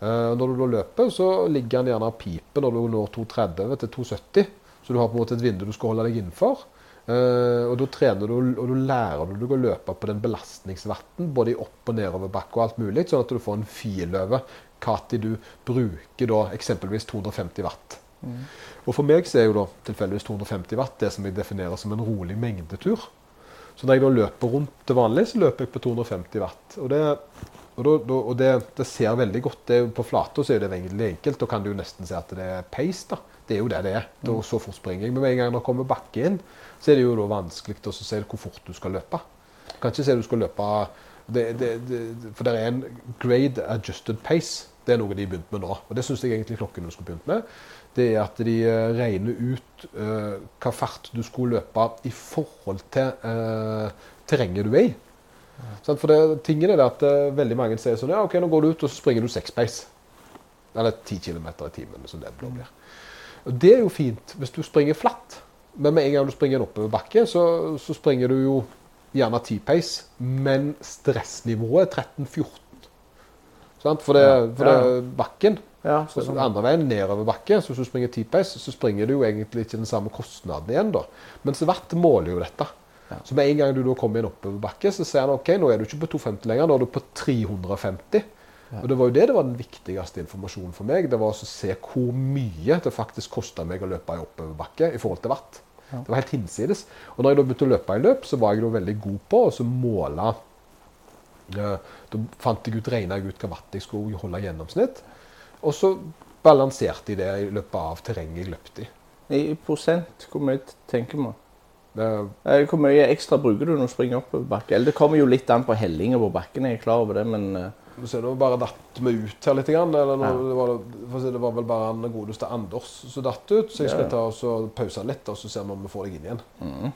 Speaker 2: Uh, når du da løper, så ligger den gjerne og piper når du når 230 til 270. Så du har på en måte et vindu du skal holde deg innenfor. Uh, og da trener du, og du lærer du deg å løpe på den belastningsvatten, både i opp- og nedoverbakke og alt mulig, sånn at du får en fil over når du bruker da eksempelvis 250 watt. Og for meg så er jo da tilfeldigvis 250 watt det som jeg definerer som en rolig mengdetur. Så når jeg da løper rundt til vanlig, så løper jeg på 250 watt. Og det, og da, da, og det, det ser veldig godt det På flata så er det veldig enkelt. Da kan du jo nesten si at det er pace. da. Det er jo det det er. Da, så fort springer jeg. Men med en gang det kommer bakke inn, så er det jo da vanskelig å si hvor fort du skal løpe. Du kan ikke si du skal løpe det, det, det, For det er en grade adjusted pace. Det er noe de har begynt med nå. Og det syns jeg egentlig klokkene skulle begynt med. Det er at de eh, regner ut uh, hva fart du skulle løpe i forhold til uh, terrenget du er i. Sant? For det, tingen er det at uh, veldig mange sier sånn Ja, OK, nå går du ut, og så springer du seks pace. Eller ti kilometer i timen, som det blir. Og det er jo fint hvis du springer flatt. Men med en gang du springer en oppoverbakke, så, så springer du jo gjerne T-Pace, men stressnivået er 13-14. Sant? For, det, for det
Speaker 3: ja.
Speaker 2: er bakken.
Speaker 3: Ja,
Speaker 2: Så andre veien nedover bakke, så hvis du springer T-pace, så springer du jo egentlig ikke den samme kostnaden igjen. da. Mens hvert måler jo dette. Så med en gang du da kommer i en oppoverbakke, så ser han ok, nå er du ikke på 250 lenger, nå er du på 350. Og det var jo det det var den viktigste informasjonen for meg. Det var å se hvor mye det faktisk kosta meg å løpe i oppoverbakke i forhold til watt. Det var helt hinsides. Og når jeg da begynte å løpe i løp, så var jeg da veldig god på å så måle eh, Da fant jeg ut, regna jeg ut hva watt jeg skulle holde i gjennomsnitt. Og så balanserte jeg det i løpet av terrenget jeg løpte i.
Speaker 3: I prosent, hvor mye tenker man?
Speaker 2: Det,
Speaker 3: Eh, Hvor mye ekstra bruker du når du springer oppover bakken? Eller det kommer jo litt an på hellinga på bakken, jeg er klar over det, men eh,
Speaker 2: så nå bare datt vi ut her litt. Eller nå, det, var, si, det var vel bare den godeste Anders som datt ut. Så jeg skal
Speaker 3: Ja.
Speaker 2: ta og pause litt, og så ser vi om vi får deg inn igjen.
Speaker 3: Mm.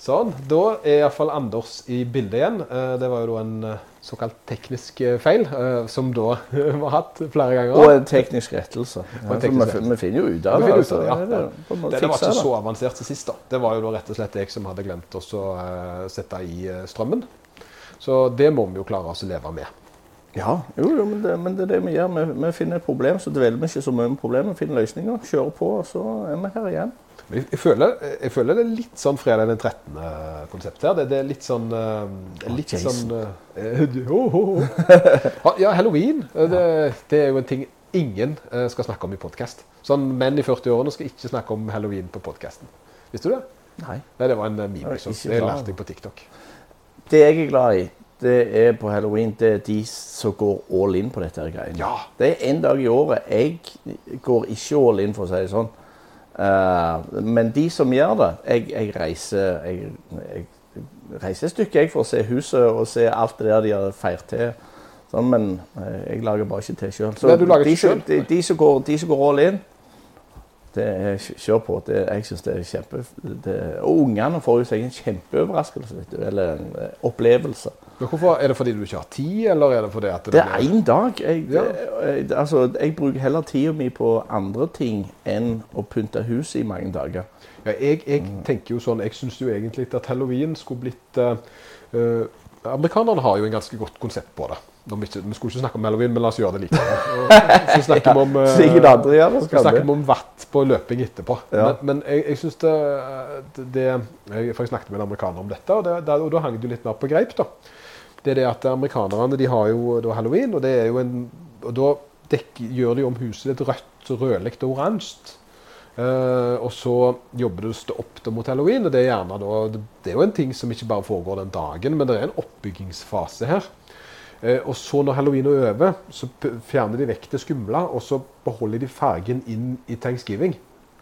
Speaker 2: Sånn. Da er iallfall Anders i bildet igjen. Eh, Det var jo da en eh, såkalt teknisk eh, feil, som da [LAUGHS] var hatt flere ganger.
Speaker 3: Og en teknisk rettelse. Ja, vi, finner jo ut av det. Altså.
Speaker 2: ja.
Speaker 3: Det,
Speaker 2: var ikke så avansert til sist. da. Det var jo da rett og slett jeg som hadde glemt å sette i strømmen. Så det må vi jo klare oss å leve med.
Speaker 3: Ja, jo, jo, men det, men det er det vi gjør. Vi, vi finner et problem, så dveler vi ikke så mye med problemet. Finner løsninger, kjører på, og så er vi her igjen.
Speaker 2: Jeg, jeg, føler, jeg føler det er litt sånn fredag den 13.-konsept her. Det, det er litt sånn eh, er litt
Speaker 3: Jason.
Speaker 2: sånn ho, ho. [LAUGHS] Ja, halloween. Det, det er jo en ting ingen skal snakke om i podkast. Sånn menn i 40-årene skal ikke snakke om halloween på podkasten. Visste du det?
Speaker 3: Nei.
Speaker 2: Nei, det var en meme.
Speaker 3: Ikke
Speaker 2: Det lærte jeg på TikTok.
Speaker 3: Det jeg er glad i, det er på halloween, det er de som går all in på dette greiene.
Speaker 2: Ja.
Speaker 3: Det er en dag i året. Jeg går ikke all in, for å si det sånn. Uh, men de som gjør det Jeg, jeg reiser jeg, jeg reiser et stykke jeg for å se huset og se alt det der de har feirt til. Sånn, men eh, jeg lager bare ikke til sjøl. Så
Speaker 2: Nei,
Speaker 3: de, som- de, de, som går, de som går all in, Det er, kjør på. Det, jeg syns det er kjempe... Det, og ungene får jo seg en kjempeoverraskelse, vet du. Eller en eh, opplevelse.
Speaker 2: Men hvorfor, Er det fordi du ikke har tid, eller er det fordi at
Speaker 3: Det er én dag. Jeg,
Speaker 2: Ja.
Speaker 3: jeg, altså, jeg bruker heller tida mi på andre ting enn å pynte huset i mange dager.
Speaker 2: Ja, jeg, jeg tenker jo sånn, jeg syns jo egentlig at halloween skulle blitt eh, eh, Amerikanerne har jo en ganske godt konsept på det. Vi, ikke, vi skulle ikke snakke om halloween, men la oss gjøre det likevel. [LAUGHS] Så snakker vi om, eh,
Speaker 3: Så gjør
Speaker 2: så snakker
Speaker 3: vi.
Speaker 2: vi om vatt på løping etterpå.
Speaker 3: Ja.
Speaker 2: Men, men jeg, jeg syns det, det jeg, For jeg snakket med en amerikaner om dette, og, det, og da hang det jo litt mer på greip. da. Det er det at amerikanerne de har jo da halloween, og det er jo en og da dekker, gjør de om huset litt rødt, rødlig og oransje. Eh, og så jobbes det opp mot halloween. og Det er da, det er jo en ting som ikke bare foregår den dagen, men det er en oppbyggingsfase her. Uh, og så når halloween er over, så fjerner de vekk det skumle, og så beholder de fargen inn i thanksgiving.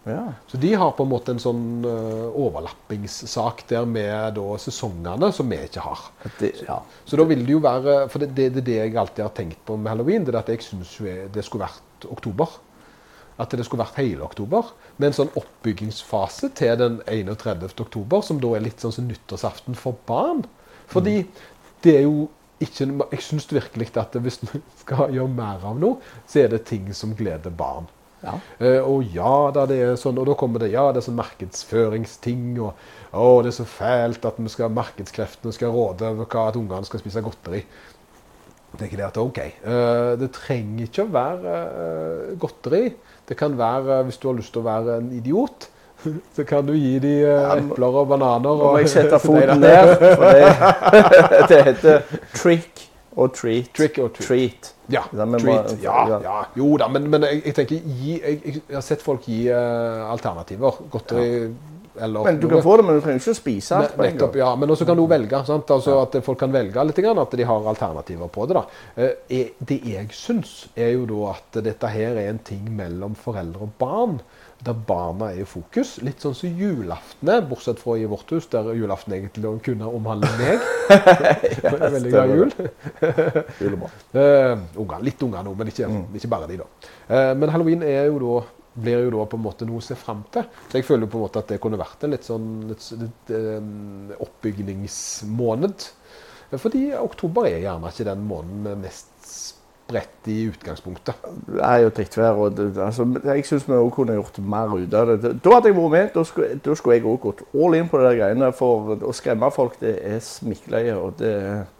Speaker 3: Ja.
Speaker 2: Så de har på en måte en sånn uh, overlappingssak der med da sesongene som vi ikke har.
Speaker 3: Det, ja.
Speaker 2: Så da vil det jo være For det det, det, er det jeg alltid har tenkt på med halloween, det er at jeg syns det skulle vært oktober. At det skulle vært hele oktober. Med en sånn oppbyggingsfase til den 31. oktober, som da er litt sånn som nyttårsaften for barn. Fordi det er jo ikke Jeg syns virkelig at hvis vi skal gjøre mer av noe, så er det ting som gleder barn.
Speaker 3: Ja.
Speaker 2: Uh, og ja da, det er sånn, og da kommer det ja, det er sånn markedsføringsting. Og å, det er så fælt at vi skal, markedskreftene skal råde over hva at ungene skal spise godteri. Det er ikke det at OK. Uh, det trenger ikke å være uh, godteri. Det kan være, hvis du har lyst til å være en idiot, [LAUGHS] så kan du gi dem
Speaker 3: Ja,
Speaker 2: uh,
Speaker 3: må-
Speaker 2: epler og bananer.
Speaker 3: Nå må jeg sette [LAUGHS] foten ned, for det, [LAUGHS] det heter trick og treat.
Speaker 2: Trick or treat.
Speaker 3: treat.
Speaker 2: Ja,
Speaker 3: Ja,
Speaker 2: treat.
Speaker 3: bare-
Speaker 2: Ja,
Speaker 3: ja.
Speaker 2: ja. Jo da, men, men jeg, jeg tenker gi, jeg, jeg har sett folk gi uh, alternativer. Godteri eller
Speaker 3: Men du kan få det, men du trenger ikke spise alt på en gang.
Speaker 2: ja. Men også kan du velge. Sant? Altså At folk kan velge litt, at de har alternativer på det. da. Eh, er- Det jeg syns, er jo da at dette her er en ting mellom foreldre og barn. Der barna er i fokus. Litt sånn som julaften er, bortsett fra i vårt hus, der julaften egentlig kunne omhandle meg. [LAUGHS] yes, veldig glad i jul. [LAUGHS]
Speaker 3: Jul er.
Speaker 2: Eh, unger, litt unger nå, men ikke, ikke bare de, da. Eh, men halloween er jo da, blir jo da på en måte noe å se fram til. Så jeg føler på en måte at det kunne vært en litt sånn litt, litt, um, oppbygningsmåned. Fordi oktober er gjerne ikke den måneden med mest spredt i utgangspunktet.
Speaker 3: Det er jo og det- Altså, jeg syns vi òg kunne gjort mer ut av det. Da hadde jeg vært med. Da skulle, da skulle jeg òg gått all in på de greiene. For å skremme folk, det er smikkløye. Og det, det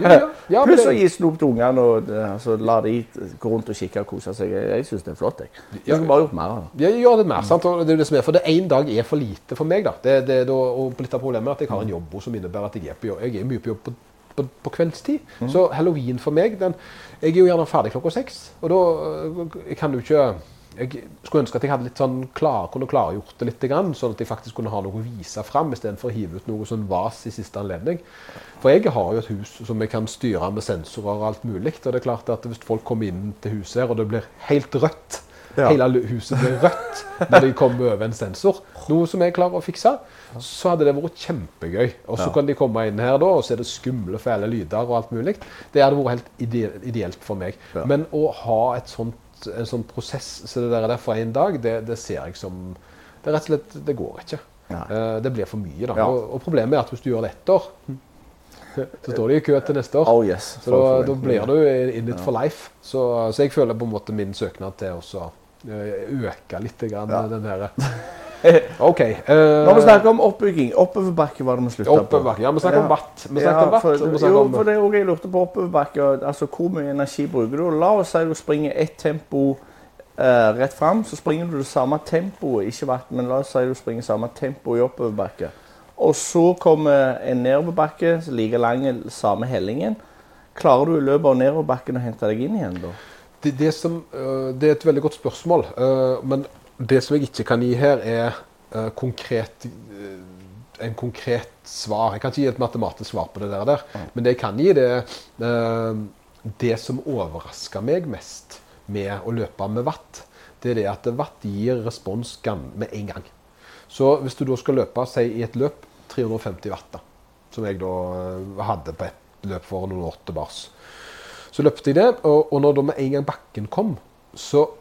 Speaker 2: Ja, ja,
Speaker 3: Pluss å gi snop til ungene og altså, la de gå rundt og kikke og kose seg. Jeg, syns det er flott. Jeg. Jeg skulle bare gjort mer av det.
Speaker 2: Ja, det mer, sant? Og det er det som er, for det én dag er for lite for meg. da. Det, det, da og litt av problemet er at jeg har en jobb som innebærer at jeg er, på jobb, jeg er mye på jobb på, på, på kveldstid. Så halloween for meg den, Jeg er jo gjerne ferdig klokka seks. Og da jeg kan jo ikke Jeg skulle ønske at jeg hadde litt sånn klar, kunne klargjort det litt, sånn at jeg faktisk kunne ha noe å vise fram, istedenfor å hive ut noe sånn vas i siste anledning. For jeg har jo et hus som jeg kan styre med sensorer og alt mulig. Og det er klart at hvis folk kommer inn til huset her, og det blir helt rødt
Speaker 3: Ja.
Speaker 2: Hele huset blir rødt når de kommer over en sensor. Noe som jeg klarer å fikse. Så hadde det vært kjempegøy. Og så
Speaker 3: Ja.
Speaker 2: kan de komme inn her da, og så er det skumle, fæle lyder og alt mulig. Det hadde vært helt ideelt for meg.
Speaker 3: Ja.
Speaker 2: Men å ha et sånt, en sånn prosess så det der er der én dag, det, det ser jeg som Det er rett og slett Det går ikke. Eh, det blir for mye, da.
Speaker 3: Ja.
Speaker 2: Og, og problemet er at hvis du gjør det ett år, [LAUGHS] så står de i kø til neste år.
Speaker 3: Oh yes.
Speaker 2: Så da, da blir du in it for life. Så, så jeg føler på en måte min søknad til å øke litt grann,
Speaker 3: Ja.
Speaker 2: den her. [LAUGHS] [LAUGHS] OK. eh,
Speaker 3: Når vi snakker om oppbygging, oppoverbakke var det vi slutta på.
Speaker 2: Ja, vi snakker om watt. Vi snakker
Speaker 3: Ja,
Speaker 2: om watt,
Speaker 3: for,
Speaker 2: og vi
Speaker 3: jo,
Speaker 2: om
Speaker 3: for det er også jeg lurte på oppoverbakke. Altså, hvor mye energi bruker du? La oss si du springer ett tempo uh, rett fram, så springer du det samme tempoet, ikke watt, men la oss si du springer samme tempo i oppoverbakke. Og så kommer en nedoverbakke, like lang, samme hellingen. Klarer du i løpet av nedoverbakken å hente deg inn igjen da?
Speaker 2: det, det, som, øh, det er et veldig godt spørsmål. men det som jeg ikke kan gi her, er uh, konkret, øh, en konkret svar. Jeg kan ikke gi et matematisk svar på det der. der. Men det jeg kan gi, det er øh, det som overrasker meg mest med å løpe med watt. Det er det at watt gir respons med en gang. Så hvis du da skal løpe si, i et løp 350 watt, da, som jeg da hadde på et løp for noen år tilbake, så løpte jeg det, og, og når da med en gang bakken kom, så eh,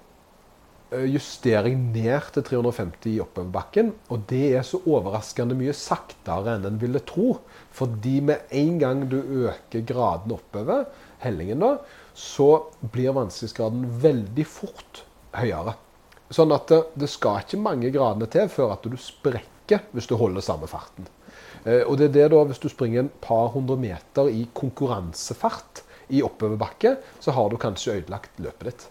Speaker 2: justering ned til 350 i oppoverbakken. Og det er så overraskende mye saktere enn en ville tro. Fordi med en gang du øker graden oppover, hellingen da, så blir vanskelighetsgraden veldig fort høyere. Sånn at det, det skal ikke mange gradene til før at du sprekker hvis du holder samme farten. Eh, og det er det da, Hvis du springer en par hundre meter i konkurransefart i oppoverbakke, så har du kanskje ødelagt løpet ditt.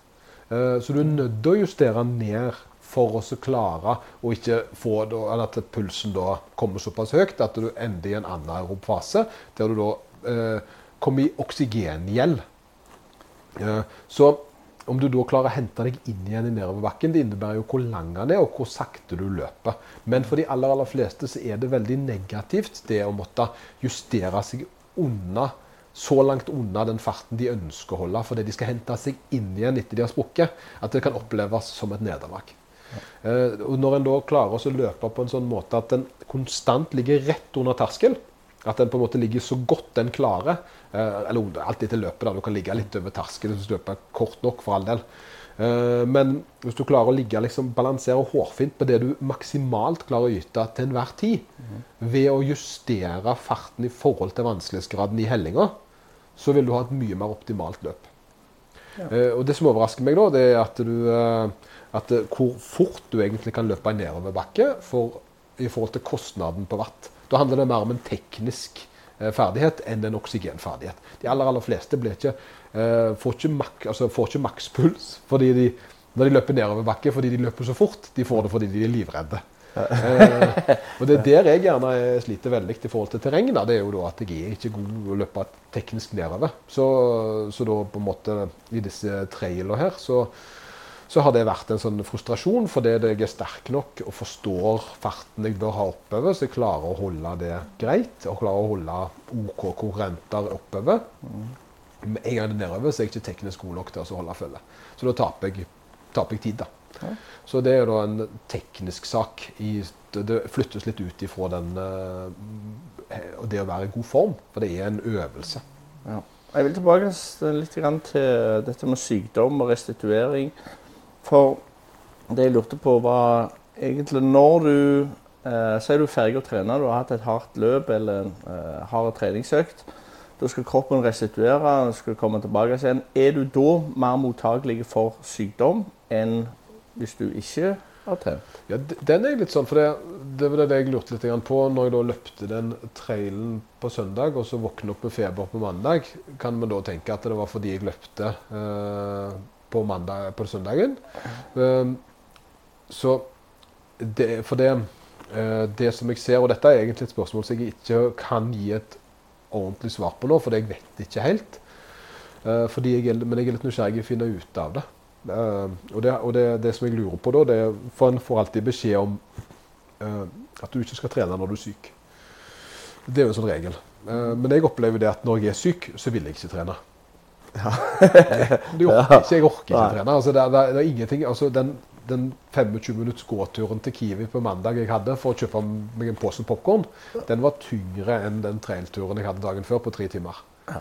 Speaker 2: Eh, så du er nødt til å justere ned for å klare å ikke få da, at pulsen da kommer såpass høyt at du ender i en anaerob fase, der du da eh, kommer i oksygengjeld. Eh, så om du da klarer å hente deg inn igjen i nedoverbakken, det innebærer jo hvor lang den er, og hvor sakte du løper. Men for de aller, aller fleste så er det veldig negativt det å måtte justere seg unna så langt unna den farten de ønsker å holde, fordi de skal hente seg inn igjen etter de har sprukket, at det kan oppleves som et nederlag. Og når en da klarer å løpe på en sånn måte at den konstant ligger rett under terskel, at den på en måte ligger så godt den klarer, uh, eller alt etter løpet, da, du kan ligge litt over terskelen hvis du løper kort nok, for all del. Uh, men hvis du klarer å ligge liksom, balansere hårfint på det du maksimalt klarer å yte til enhver tid, ved å justere farten i forhold til vanskelighetsgraden i hellinga, så vil du ha et mye mer optimalt løp. Ja. Uh, og Det som overrasker meg, da, det er at, du, uh, at hvor fort du egentlig kan løpe en nedoverbakke for, i forhold til kostnaden på watt. Da handler det mer om en teknisk ferdighet enn en oksygenferdighet. De aller, aller fleste ikke, får, ikke mak, altså, får ikke makspuls fordi de, når de løper nedoverbakke fordi de løper så fort. De får det fordi de er livredde eh, og det er der jeg gjerne sliter veldig i forhold til terreng. Det er jo da at jeg er ikke god å løpe teknisk nedover. Så, så da på en måte i disse trailene her så, så har det vært en sånn frustrasjon fordi jeg er sterk nok og forstår farten jeg bør ha oppover, så jeg klarer å holde det greit. Og klarer å holde OK konkurrenter oppover. Med en gang det er nedover, så er jeg ikke teknisk god nok til å holde følge. Så da taper jeg, taper jeg tid, da. Så det er da en teknisk sak. I, det flyttes litt ut ifra den uh, det å være i god form, for det er en øvelse.
Speaker 3: Ja. Jeg vil tilbake litt til dette med sykdom og restituering. For det jeg lurte på, var egentlig når du eh, er du er ferdig å trene, du har hatt et hardt løp eller en eh, hard treningsøkt. Da skal kroppen restituere, skal komme tilbake igjen. Er du da mer mottakelig for sykdom enn hvis du ikke har trent?
Speaker 2: Ja, den er litt sånn, for det, det var det jeg lurte litt på når jeg da løpte den trailen på søndag, og så våkna opp med feber på mandag. Kan vi da tenke at det var fordi jeg løpte eh, på, mandag, på søndagen? Eh, så det, For det, eh, det som jeg ser, og dette er egentlig et spørsmål som jeg ikke kan gi et ordentlig svar på nå, for jeg vet ikke helt. Uh, jeg, men jeg er litt nysgjerrig på å finne ut av det. Uh, og, det, og det, det, som jeg lurer på da, det er For en får alltid beskjed om uh, at du ikke skal trene når du er syk. Det er jo en sånn regel. Men jeg opplever det at når jeg er syk, så vil jeg ikke trene. Ja. [LAUGHS] det, orker ikke, jeg orker ikke trene. Altså, det, det, det, er ingenting altså, Den, den 25 minutts gåturen til Kiwi på mandag jeg hadde for å kjøpe meg en pose popkorn, den var tyngre enn den trailturen jeg hadde dagen før på tre timer. Ja.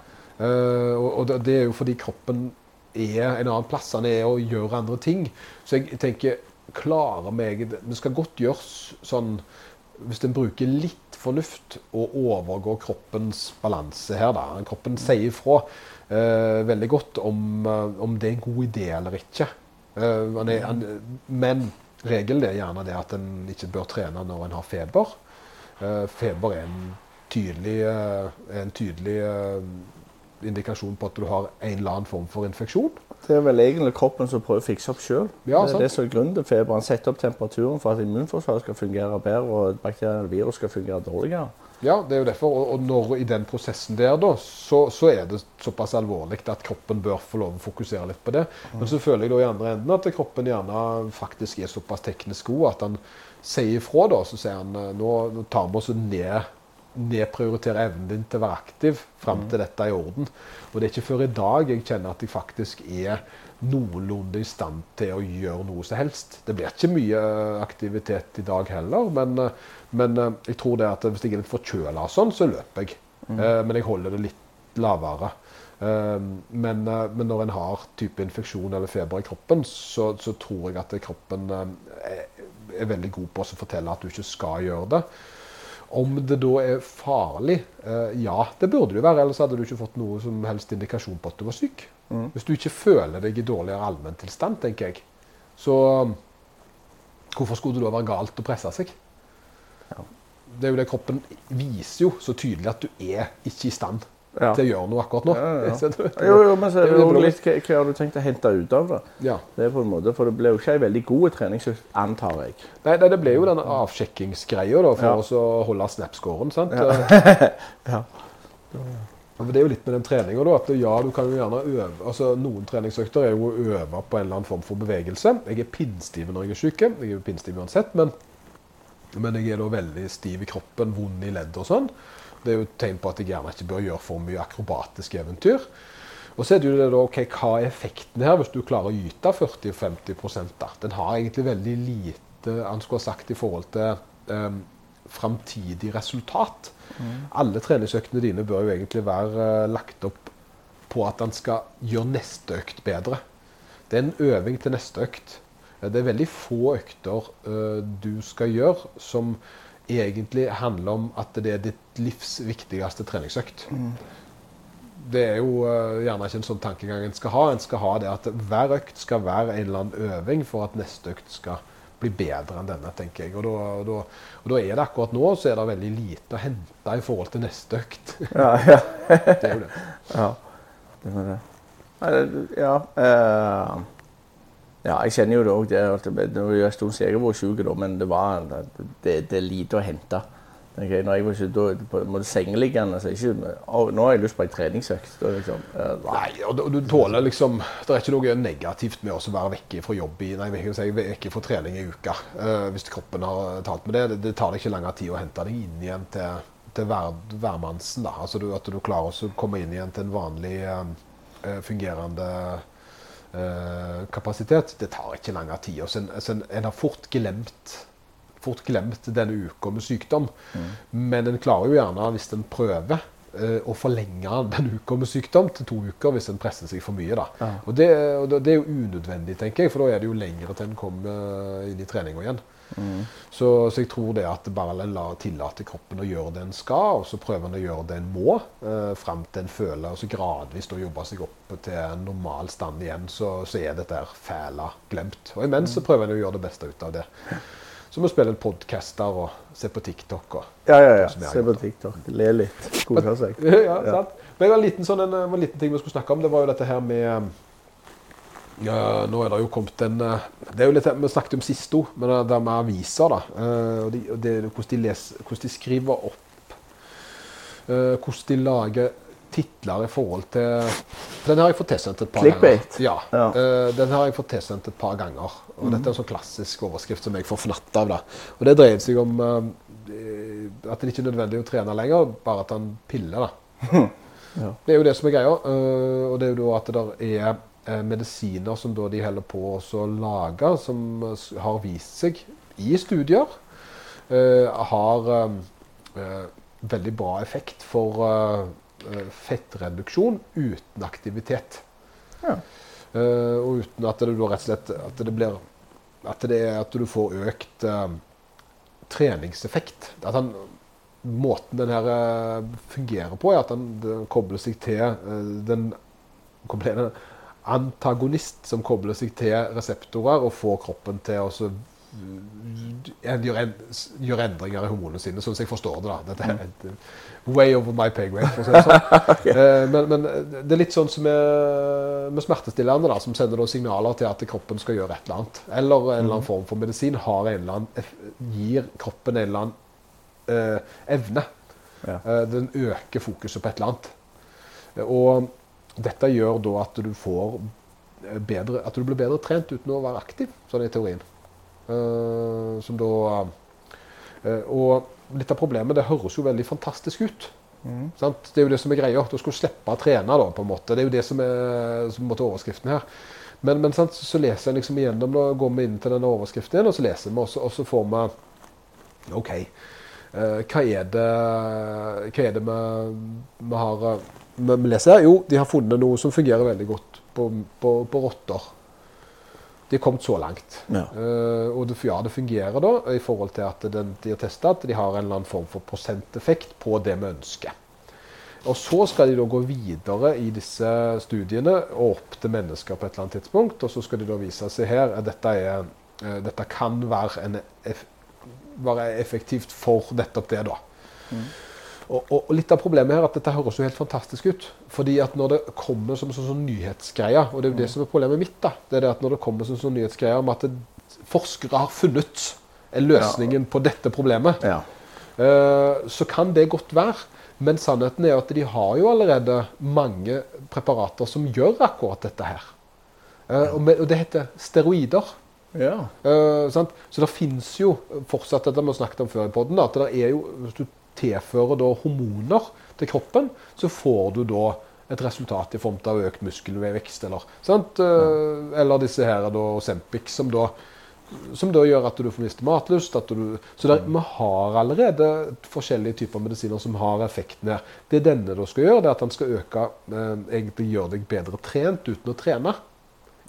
Speaker 2: og, og det er jo fordi kroppen er en annen plass. Han er å gjøre andre ting. Så jeg tenker klarer meg Det skal godt gjøres sånn hvis en bruker litt fornuft og overgår kroppens balanse her, da. Kroppen sier ifra uh, veldig godt om, eh, om, det er en god idé eller ikke. Eh, han er, han, men regelen er gjerne det at en ikke bør trene når en har feber. Uh, feber er en tydelig, uh, en tydelig eh, indikasjon på at du har en eller annen form for infeksjon.
Speaker 3: Det er vel egentlig kroppen som prøver å fikse opp sjøl. Ja, det er det som er grunnen til feberen. Sette opp temperaturen for at immunforsvaret skal fungere bedre og bakterier og virus skal fungere dårligere.
Speaker 2: Ja, det er jo derfor. Og når i den prosessen der, da, så, så er det såpass alvorlig at kroppen bør få lov å fokusere litt på det. Men så føler jeg da i andre enden at kroppen gjerne faktisk er såpass teknisk god at han sier ifra. da, Så sier han nå tar vi oss ned nedprioritere evnen din til å være aktiv fram til dette er i orden. Og det er ikke før i dag jeg kjenner at jeg faktisk er noenlunde i stand til å gjøre noe som helst. Det blir ikke mye eh, aktivitet i dag heller, men, eh, men eh, jeg tror det at hvis jeg er litt forkjøla sånn, så løper jeg. Mm. Men jeg holder det litt lavere. Men, men, når en har type infeksjon eller feber i kroppen, så, så tror jeg at kroppen er, er, veldig god på å fortelle at du ikke skal gjøre det. Om det da er farlig? Uh, ja, det burde det være. Ellers hadde du ikke fått noe som helst indikasjon på at du var syk. Mm. Hvis du ikke føler deg i dårligere allmenntilstand, tenker jeg, så um, hvorfor skulle det da være galt å presse seg? Ja. Det er jo det kroppen viser jo så tydelig at du er ikke i stand ja. til å gjøre noe akkurat nå. Ja, [LAUGHS]
Speaker 3: jo, jo, men så er det jo litt hva, hva har du tenkt å hente ut av det? Det er på en måte, For det ble jo ikke en veldig god treningsøkt, antar jeg.
Speaker 2: Nei, det ble jo den avsjekkingsgreia for å holde snap-scoren. sant? ja. [LAUGHS] Det er jo litt med den treninga, at ja, du kan jo gjerne øve altså Noen treningsøkter er jo å øve på en eller annen form for bevegelse. Jeg er pinnstiv når jeg er syk. Jeg er jo pinnstiv uansett, men, men jeg er da veldig stiv i kroppen, vond i ledd og sånn. Det er jo et tegn på at jeg gjerne ikke bør gjøre for mye akrobatiske eventyr. Og så er det jo det da, ok, Hva er effekten her, hvis du klarer å gyte 40-50% da? Den har egentlig veldig lite han skulle ha sagt, i forhold til um, framtidig resultat. Mm. Alle treningsøktene dine bør jo egentlig være uh, lagt opp på at han skal gjøre neste økt bedre. Det er en øving til neste økt. Det er veldig få økter uh, du skal gjøre som egentlig handler om at det er ditt livs viktigste treningsøkt. Mm. Det er jo uh, gjerne ikke en sånn tankegang en skal ha. En skal ha det at hver økt skal være en eller annen øving for at neste økt skal bli bedre enn denne, tenker jeg. Og da, og da, og da er det akkurat nå så er det veldig lite å hente i forhold til neste økt. [LAUGHS]
Speaker 3: Ja, ja. det er jo det. [LAUGHS] Ja, det var det. Ja, uh, ja, jeg kjenner jo det òg. Det er en stund siden jeg var syk, men det, var, det, det, er lite å hente. Okay, når jeg var ikke, da, på måte sengeliggende så ikke, å, Nå har jeg lyst på en treningsøkt. Liksom,
Speaker 2: uh, nei, og du, tåler liksom Det er ikke noe negativt med å være vekke fra jobb i, nei, vekke fra trening i uka. Uh, hvis kroppen har talt med det. det. Det tar ikke lang tid å hente deg inn igjen til, til hver, hvermannsen. Da. Altså du, at du klarer å komme inn igjen til en vanlig uh, fungerende kapasitet. Det tar ikke lang tid. Så en, så en, en, har fort glemt, fort glemt denne uka med sykdom. Mm. Men en klarer jo gjerne, hvis en prøver, eh, å forlenge den uka med sykdom til to uker hvis en presser seg for mye. da. Ja. Og, det, og, det, er jo unødvendig, tenker jeg, for da er det jo lengre til en kommer inn i treninga igjen. Mm. Så, så, jeg tror det at bare en lar tillate kroppen å gjøre det en skal, og så prøver en å gjøre det en må, eh, fram til en føler og så gradvis å jobbe seg opp til en normal stand igjen, så, så er dette fæla glemt. Og imens så prøver en å gjøre det beste ut av det. Som å spille podcaster og se på TikTok. Og,
Speaker 3: ja, ja, ja. Se på TikTok. Le litt. Kose seg. [LAUGHS]
Speaker 2: ja, sant. Men en liten, sånn, en, en liten ting vi skulle snakke om, det var jo dette her med ja, nå er det jo kommet en uh, det er jo litt, Vi snakket om Sisto, men det er med aviser. da, uh, og, de, og det, hvordan, de leser, hvordan de skriver opp eh, Hvordan de lager titler i forhold til Den har jeg fått tilsendt et par
Speaker 3: Clickbait.
Speaker 2: ganger. Ja, ja. Den har jeg fått tilsendt et par ganger. og mm. Dette er en sånn klassisk overskrift som jeg får fnatt av. da. Og Det dreier seg om at det ikke er nødvendig å trene lenger, bare at han piller. da. [LAUGHS] ja. Det er jo det som er greia. og det er jo da at det er Eh, medisiner som de holder på å lage, som har vist seg i studier, eh, har eh, veldig bra effekt for fettreduksjon uten aktivitet. Ja. og uten at det rett og slett at det blir at, det er, at du får økt treningseffekt. At han, måten den her fungerer på, er at den, kobler seg til den, den antagonist som kobler seg til reseptorer og får kroppen til å gjøre, gjør endringer i hormonene sine, sånn som jeg forstår det. da. Dette er et, way over my pay grade, for å si det sånn. [LAUGHS] okay. Eh, men, men, det er litt sånn som med, med smertestillende, da, som sender signaler til at kroppen skal gjøre et eller annet. Eller en eller annen mm. form for medisin har en eller annen, gir kroppen en eller annen eh, evne. Ja. Den øker fokuset på et eller annet. Og dette gjør da at du får eh, bedre, at du blir bedre trent uten å være aktiv, sånn i teorien. Uh, som da uh, Og litt av problemet, det høres jo veldig fantastisk ut. Mm. Det er jo det som er greia. Du skal slippe å trene, da, på en måte. Det er jo det som er, som er overskriften her. Men, men sant, så leser jeg liksom igjennom, da går vi inn til denne overskriften og så leser vi, og så, og så får vi OK. Eh, hva er det, hva er det vi, vi har eh, vi, leser? Jo, de har funnet noe som fungerer veldig godt på, på, på rotter. De er kommet så langt.
Speaker 3: Ja.
Speaker 2: Uh, og det, ja, det fungerer da i forhold til at den, de har testa at de har en eller annen form for prosenteffekt på det vi ønsker. Og så skal de da gå videre i disse studiene og opp til mennesker på et eller annet tidspunkt. Og så skal de da vise seg her at dette, er, uh, dette kan være, en eff, være effektivt for nettopp det, da. Og, og, og litt av problemet her er at dette høres jo helt fantastisk ut. fordi at når det kommer som sånn, sånn nyhetsgreie, og det er jo det som er problemet mitt, da, det er det at når det kommer som sånn nyhetsgreie om at det, forskere har funnet løsningen på dette problemet,
Speaker 3: Ja.
Speaker 2: uh, så kan det godt være. Men sannheten er at de har jo allerede mange preparater som gjør akkurat dette her. Eh, og, med, og det heter steroider.
Speaker 3: Ja.
Speaker 2: Uh? Så det finnes jo fortsatt dette vi har snakket om før i podden, at det er jo, hvis du tilfører da hormoner til kroppen, så får du da et resultat i form av økt muskelvekst, eller, sant? Eh, eller disse her da, Sempic, som da, som da gjør at du får miste matlyst. At du, så der, vi har allerede forskjellige typer medisiner som har effekten her. Det denne da skal gjøre, det er at den skal øke, eh, egentlig gjøre deg bedre trent uten å trene.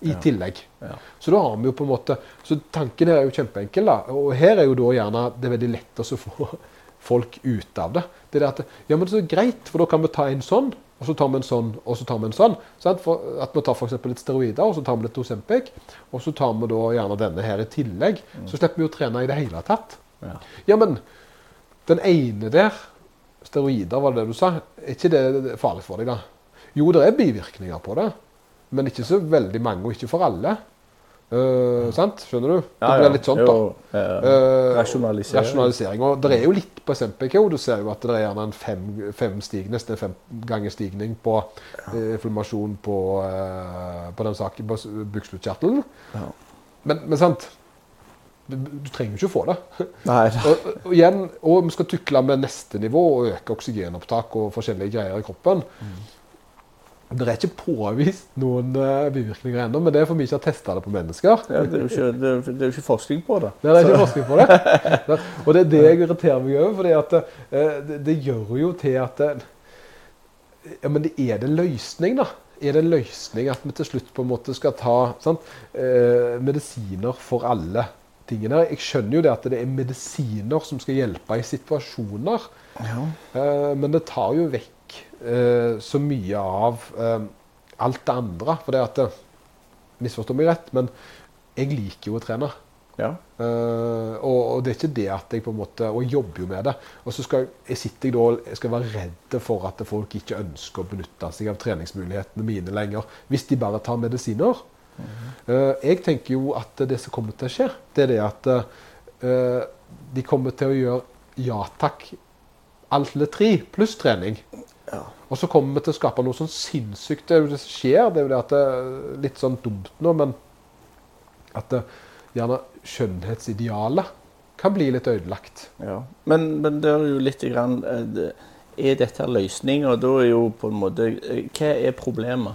Speaker 2: I tillegg.
Speaker 3: Ja.
Speaker 2: Så da har vi jo på en måte, så tanken her er jo kjempeenkel. da, Og her er jo da gjerne det er veldig lett å få [LAUGHS] folk ut av det. Det er det at ja, men så greit, for da kan vi ta en sånn, og så tar vi en sånn, og så tar vi en sånn. For at vi tar f.eks. litt steroider, og så tar vi litt Osempic, og så tar vi da gjerne denne her i tillegg. Så slipper vi å trene i det hele tatt.
Speaker 3: Ja.
Speaker 2: Ja, men den ene der, steroider var det det du sa, er ikke det farlig for deg da? Jo, det er bivirkninger på det, men ikke så veldig mange, og ikke for alle. Uh, sant? Skjønner du? Det blir litt sånt da.
Speaker 3: Jo, eh, rasjonalisering.
Speaker 2: rasjonalisering. Og det er jo litt på SMPK. Du ser jo at det er gjerne en fem, fem stig, nesten fem ganger stigning på eh, inflammasjon på, eh, på den saken på bukspyttkjertelen.
Speaker 3: Ja.
Speaker 2: Men, men sant, du, du trenger jo ikke få det. [LAUGHS] Og, og, igjen, og vi skal tukle med neste nivå og øke oksygenopptak og forskjellige greier i kroppen. Det er ikke påvist noen eh, bivirkninger ennå, men det er for vi ikke har testa det på mennesker.
Speaker 3: ja, det, er jo ikke, det, er- det er ikke forskning på det.
Speaker 2: Det er ikke forskning på det. [LAUGHS] Og det er det jeg irriterer meg over. for eh, det, det gjør jo til at eh, Ja, men det er det løsning, da? Er det en løsning at vi til slutt på en måte skal ta sant, medisiner for alle tingene? Jeg skjønner jo det at det er medisiner som skal hjelpe i situasjoner.
Speaker 3: Ja.
Speaker 2: Men det tar jo vekk så mye av eh, alt det andre. For det at jeg Misforstå meg rett, men jeg liker jo å trene.
Speaker 3: Ja.
Speaker 2: Uh, og, og det er ikke det at jeg på en måte Og jeg jobber jo med det. Og så skal jeg sitter jeg da jeg skal være redd for at folk ikke ønsker å benytte seg av treningsmulighetene mine lenger, hvis de bare tar medisiner. Eh, jeg tenker jo at det som kommer til å skje, det er det at uh, de kommer til å gjøre ja takk alle tre pluss trening.
Speaker 3: Ja.
Speaker 2: Og så kommer vi til å skape noe sånn sinnssykt. Det det skjer. Det er jo det at det er litt sånn dumt nå, men at det, gjerne skjønnhetsidealet kan bli litt ødelagt.
Speaker 3: Ja. Men, men det er jo litt grann, eh, Er dette løsninga? Da er jo på en måte eh, Hva er problemet?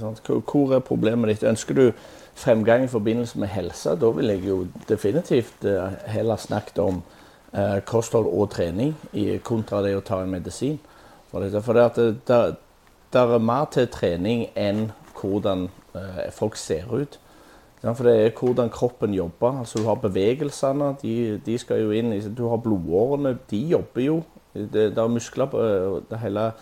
Speaker 3: Hvor- er problemet ditt? Ønsker du fremgang i forbindelse med helse? Da vil jeg jo definitivt eh, heller snakket om kosthold og trening kontra det å ta en medisin. For, det, det det, er mer til trening enn hvordan eh, folk ser ut. For det er hvordan kroppen jobber. Altså Du har bevegelsene, de, de skal jo inn Du har blodårene, de jobber jo. Det, det er muskler på øh, det hele eh,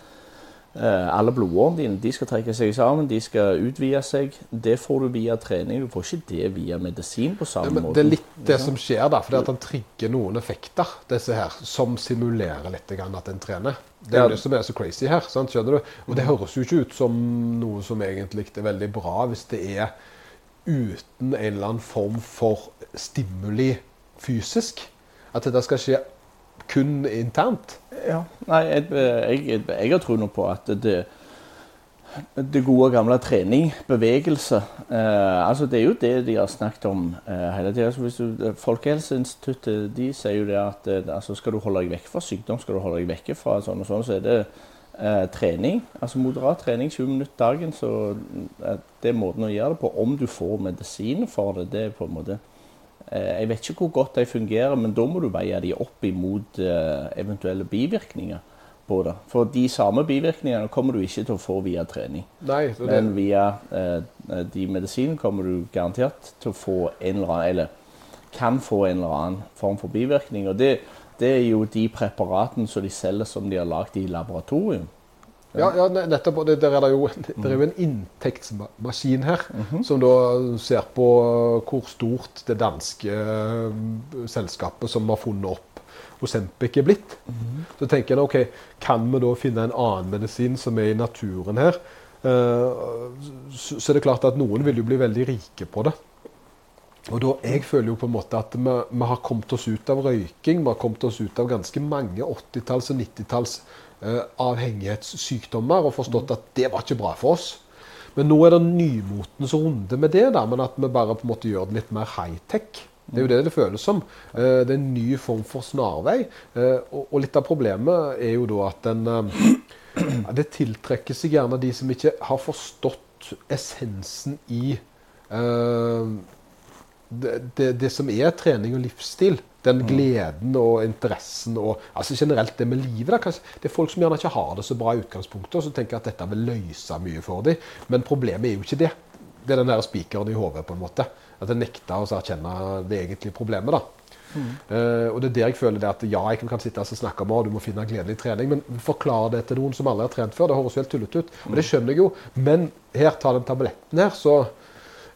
Speaker 3: Alle blodårene dine de skal trekke seg sammen, de skal utvide seg. Det får du via trening. Du får ikke det via medisin på samme
Speaker 2: ja,
Speaker 3: måte.
Speaker 2: det er litt det som skjer, da, for at han trigger noen effekter disse her, som simulerer litt at en trener. Det er
Speaker 3: Ja.
Speaker 2: det som er så crazy her. sant, skjønner du? Og det høres jo ikke ut som noe som egentlig er veldig bra, hvis det er uten en eller annen form for stimuli fysisk. At dette skal skje kun internt.
Speaker 3: Ja, nei, jeg, jeg, jeg, har tro på at det, det gode gamle trening, bevegelse eh, altså Det er jo det de har snakket om eh, hele tida. Altså, Folkehelseinstituttet de sier jo det at eh, altså, skal du holde deg vekk fra sykdom, skal du holde deg vekk fra sånn og sånn, så er det eh, trening. Altså moderat trening 20 minutter dagen. Så eh, det er måten å gjøre det på. Om du får medisin for det, det er på en måte Eh, jeg vet ikke hvor godt de fungerer, men da må du veie de opp imot eh, eventuelle bivirkninger på det. For de samme bivirkningene kommer du ikke til å få via trening.
Speaker 2: Nei, det det,
Speaker 3: Men via eh, de medisinene kommer du garantert til å få en eller annen Eller kan få en eller annen form for bivirkning. Og det, det er jo de preparatene som de selger som de har lagd i laboratorium.
Speaker 2: Ja, ja, nettopp. Det, der er det, jo, det er jo en inntektsmaskin her,
Speaker 3: Mhm.
Speaker 2: som da ser på hvor stort det danske eh, selskapet som har funnet opp Osempic er blitt.
Speaker 3: Mhm.
Speaker 2: Så tenker jeg ok, kan vi da finne en annen medisin som er i naturen her? Eh, så, så er det klart at noen vil jo bli veldig rike på det. Og da, Jeg føler jo på en måte at vi, vi har kommet oss ut av røyking. Vi har kommet oss ut av ganske mange 80-talls- og 90-talls eh, avhengighetssykdommer og forstått at det var ikke bra for oss. Men nå er det nymotens runde med det, da, men at vi bare på en måte gjør det litt mer high-tech. Det er jo det det føles som. Eh, det er en ny form for snarvei. Eh, og, litt av problemet er jo da at den eh, Det tiltrekker seg gjerne de som ikke har forstått essensen i eh, det, det, det som er trening og livsstil. Den gleden og interessen og altså generelt det med livet. Da, det er folk som gjerne ikke har det så bra i utgangspunktet, og så tenker at dette vil løse mye for dem. Men problemet er jo ikke det. Det er den spikeren i hodet, på en måte. At en nekter å erkjenne det egentlige problemet. da. Eh, og det er der jeg føler det at ja, jeg kan sitte og snakke om at du må finne gledelig trening, men forklar det til noen som aldri har trent før. Det høres jo helt tullete ut. Og det skjønner jeg jo. Men her, ta den tabletten her, så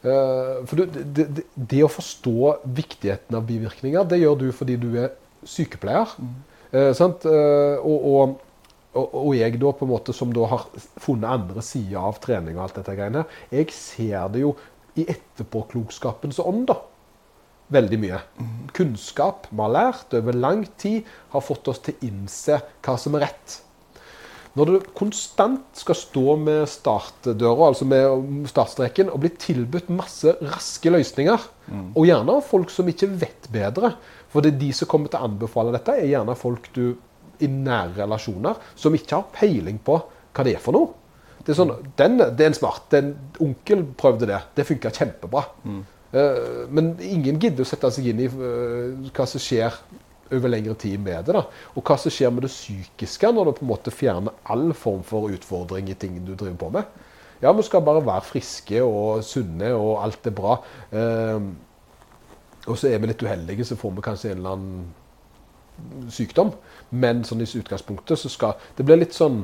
Speaker 2: for du, det, det, det å forstå viktigheten av bivirkninger, det gjør du fordi du er sykepleier. Eh, sant? Eh, og, og, og, og jeg da på en måte som da har funnet andre sider av trening og alt dette greiene her, jeg ser det jo i etterpåklokskapens ånd, da. Veldig mye. Kunnskap vi har lært over lang tid, har fått oss til å innse hva som er rett. Når du konstant skal stå med startdøra, altså med startstreken, og bli tilbudt masse raske løsninger, og gjerne av folk som ikke vet bedre For det er de som kommer til å anbefale dette, er gjerne folk du i nære relasjoner som ikke har peiling på hva det er for noe. Det er sånn, den, det er en smart. Den onkel prøvde det. Det funka kjempebra. Mm. men ingen gidder å sette seg inn i eh, hva som skjer over lengre tid med det. da. Og hva som skjer med det psykiske når du på en måte fjerner all form for utfordring i ting du driver på med. Ja, vi skal bare være friske og sunne, og alt er bra. Eh, og så er vi litt uheldige, så får vi kanskje en eller annen sykdom. Men sånn i utgangspunktet så skal Det blir litt sånn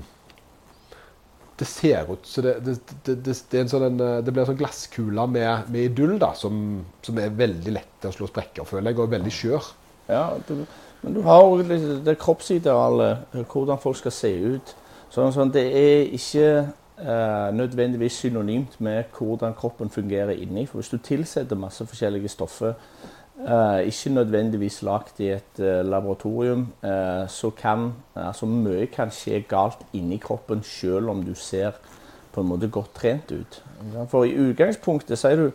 Speaker 2: Det ser ut så det, det, det, det, er en sånn, blir en sånn glasskule med, med idyll da, som, som er veldig lett å slå sprekker, føler jeg, og veldig skjør.
Speaker 3: Ja, du, men du har jo det kroppsidealet, eh, hvordan folk skal se ut. Sånn, sånn, det er ikke eh, nødvendigvis synonymt med hvordan kroppen fungerer inni. For hvis du tilsetter masse forskjellige stoffer, eh, ikke nødvendigvis lagd i et eh, laboratorium, eh, så kan altså mye kan skje galt inni kroppen selv om du ser på en måte godt trent ut. For i utgangspunktet sier du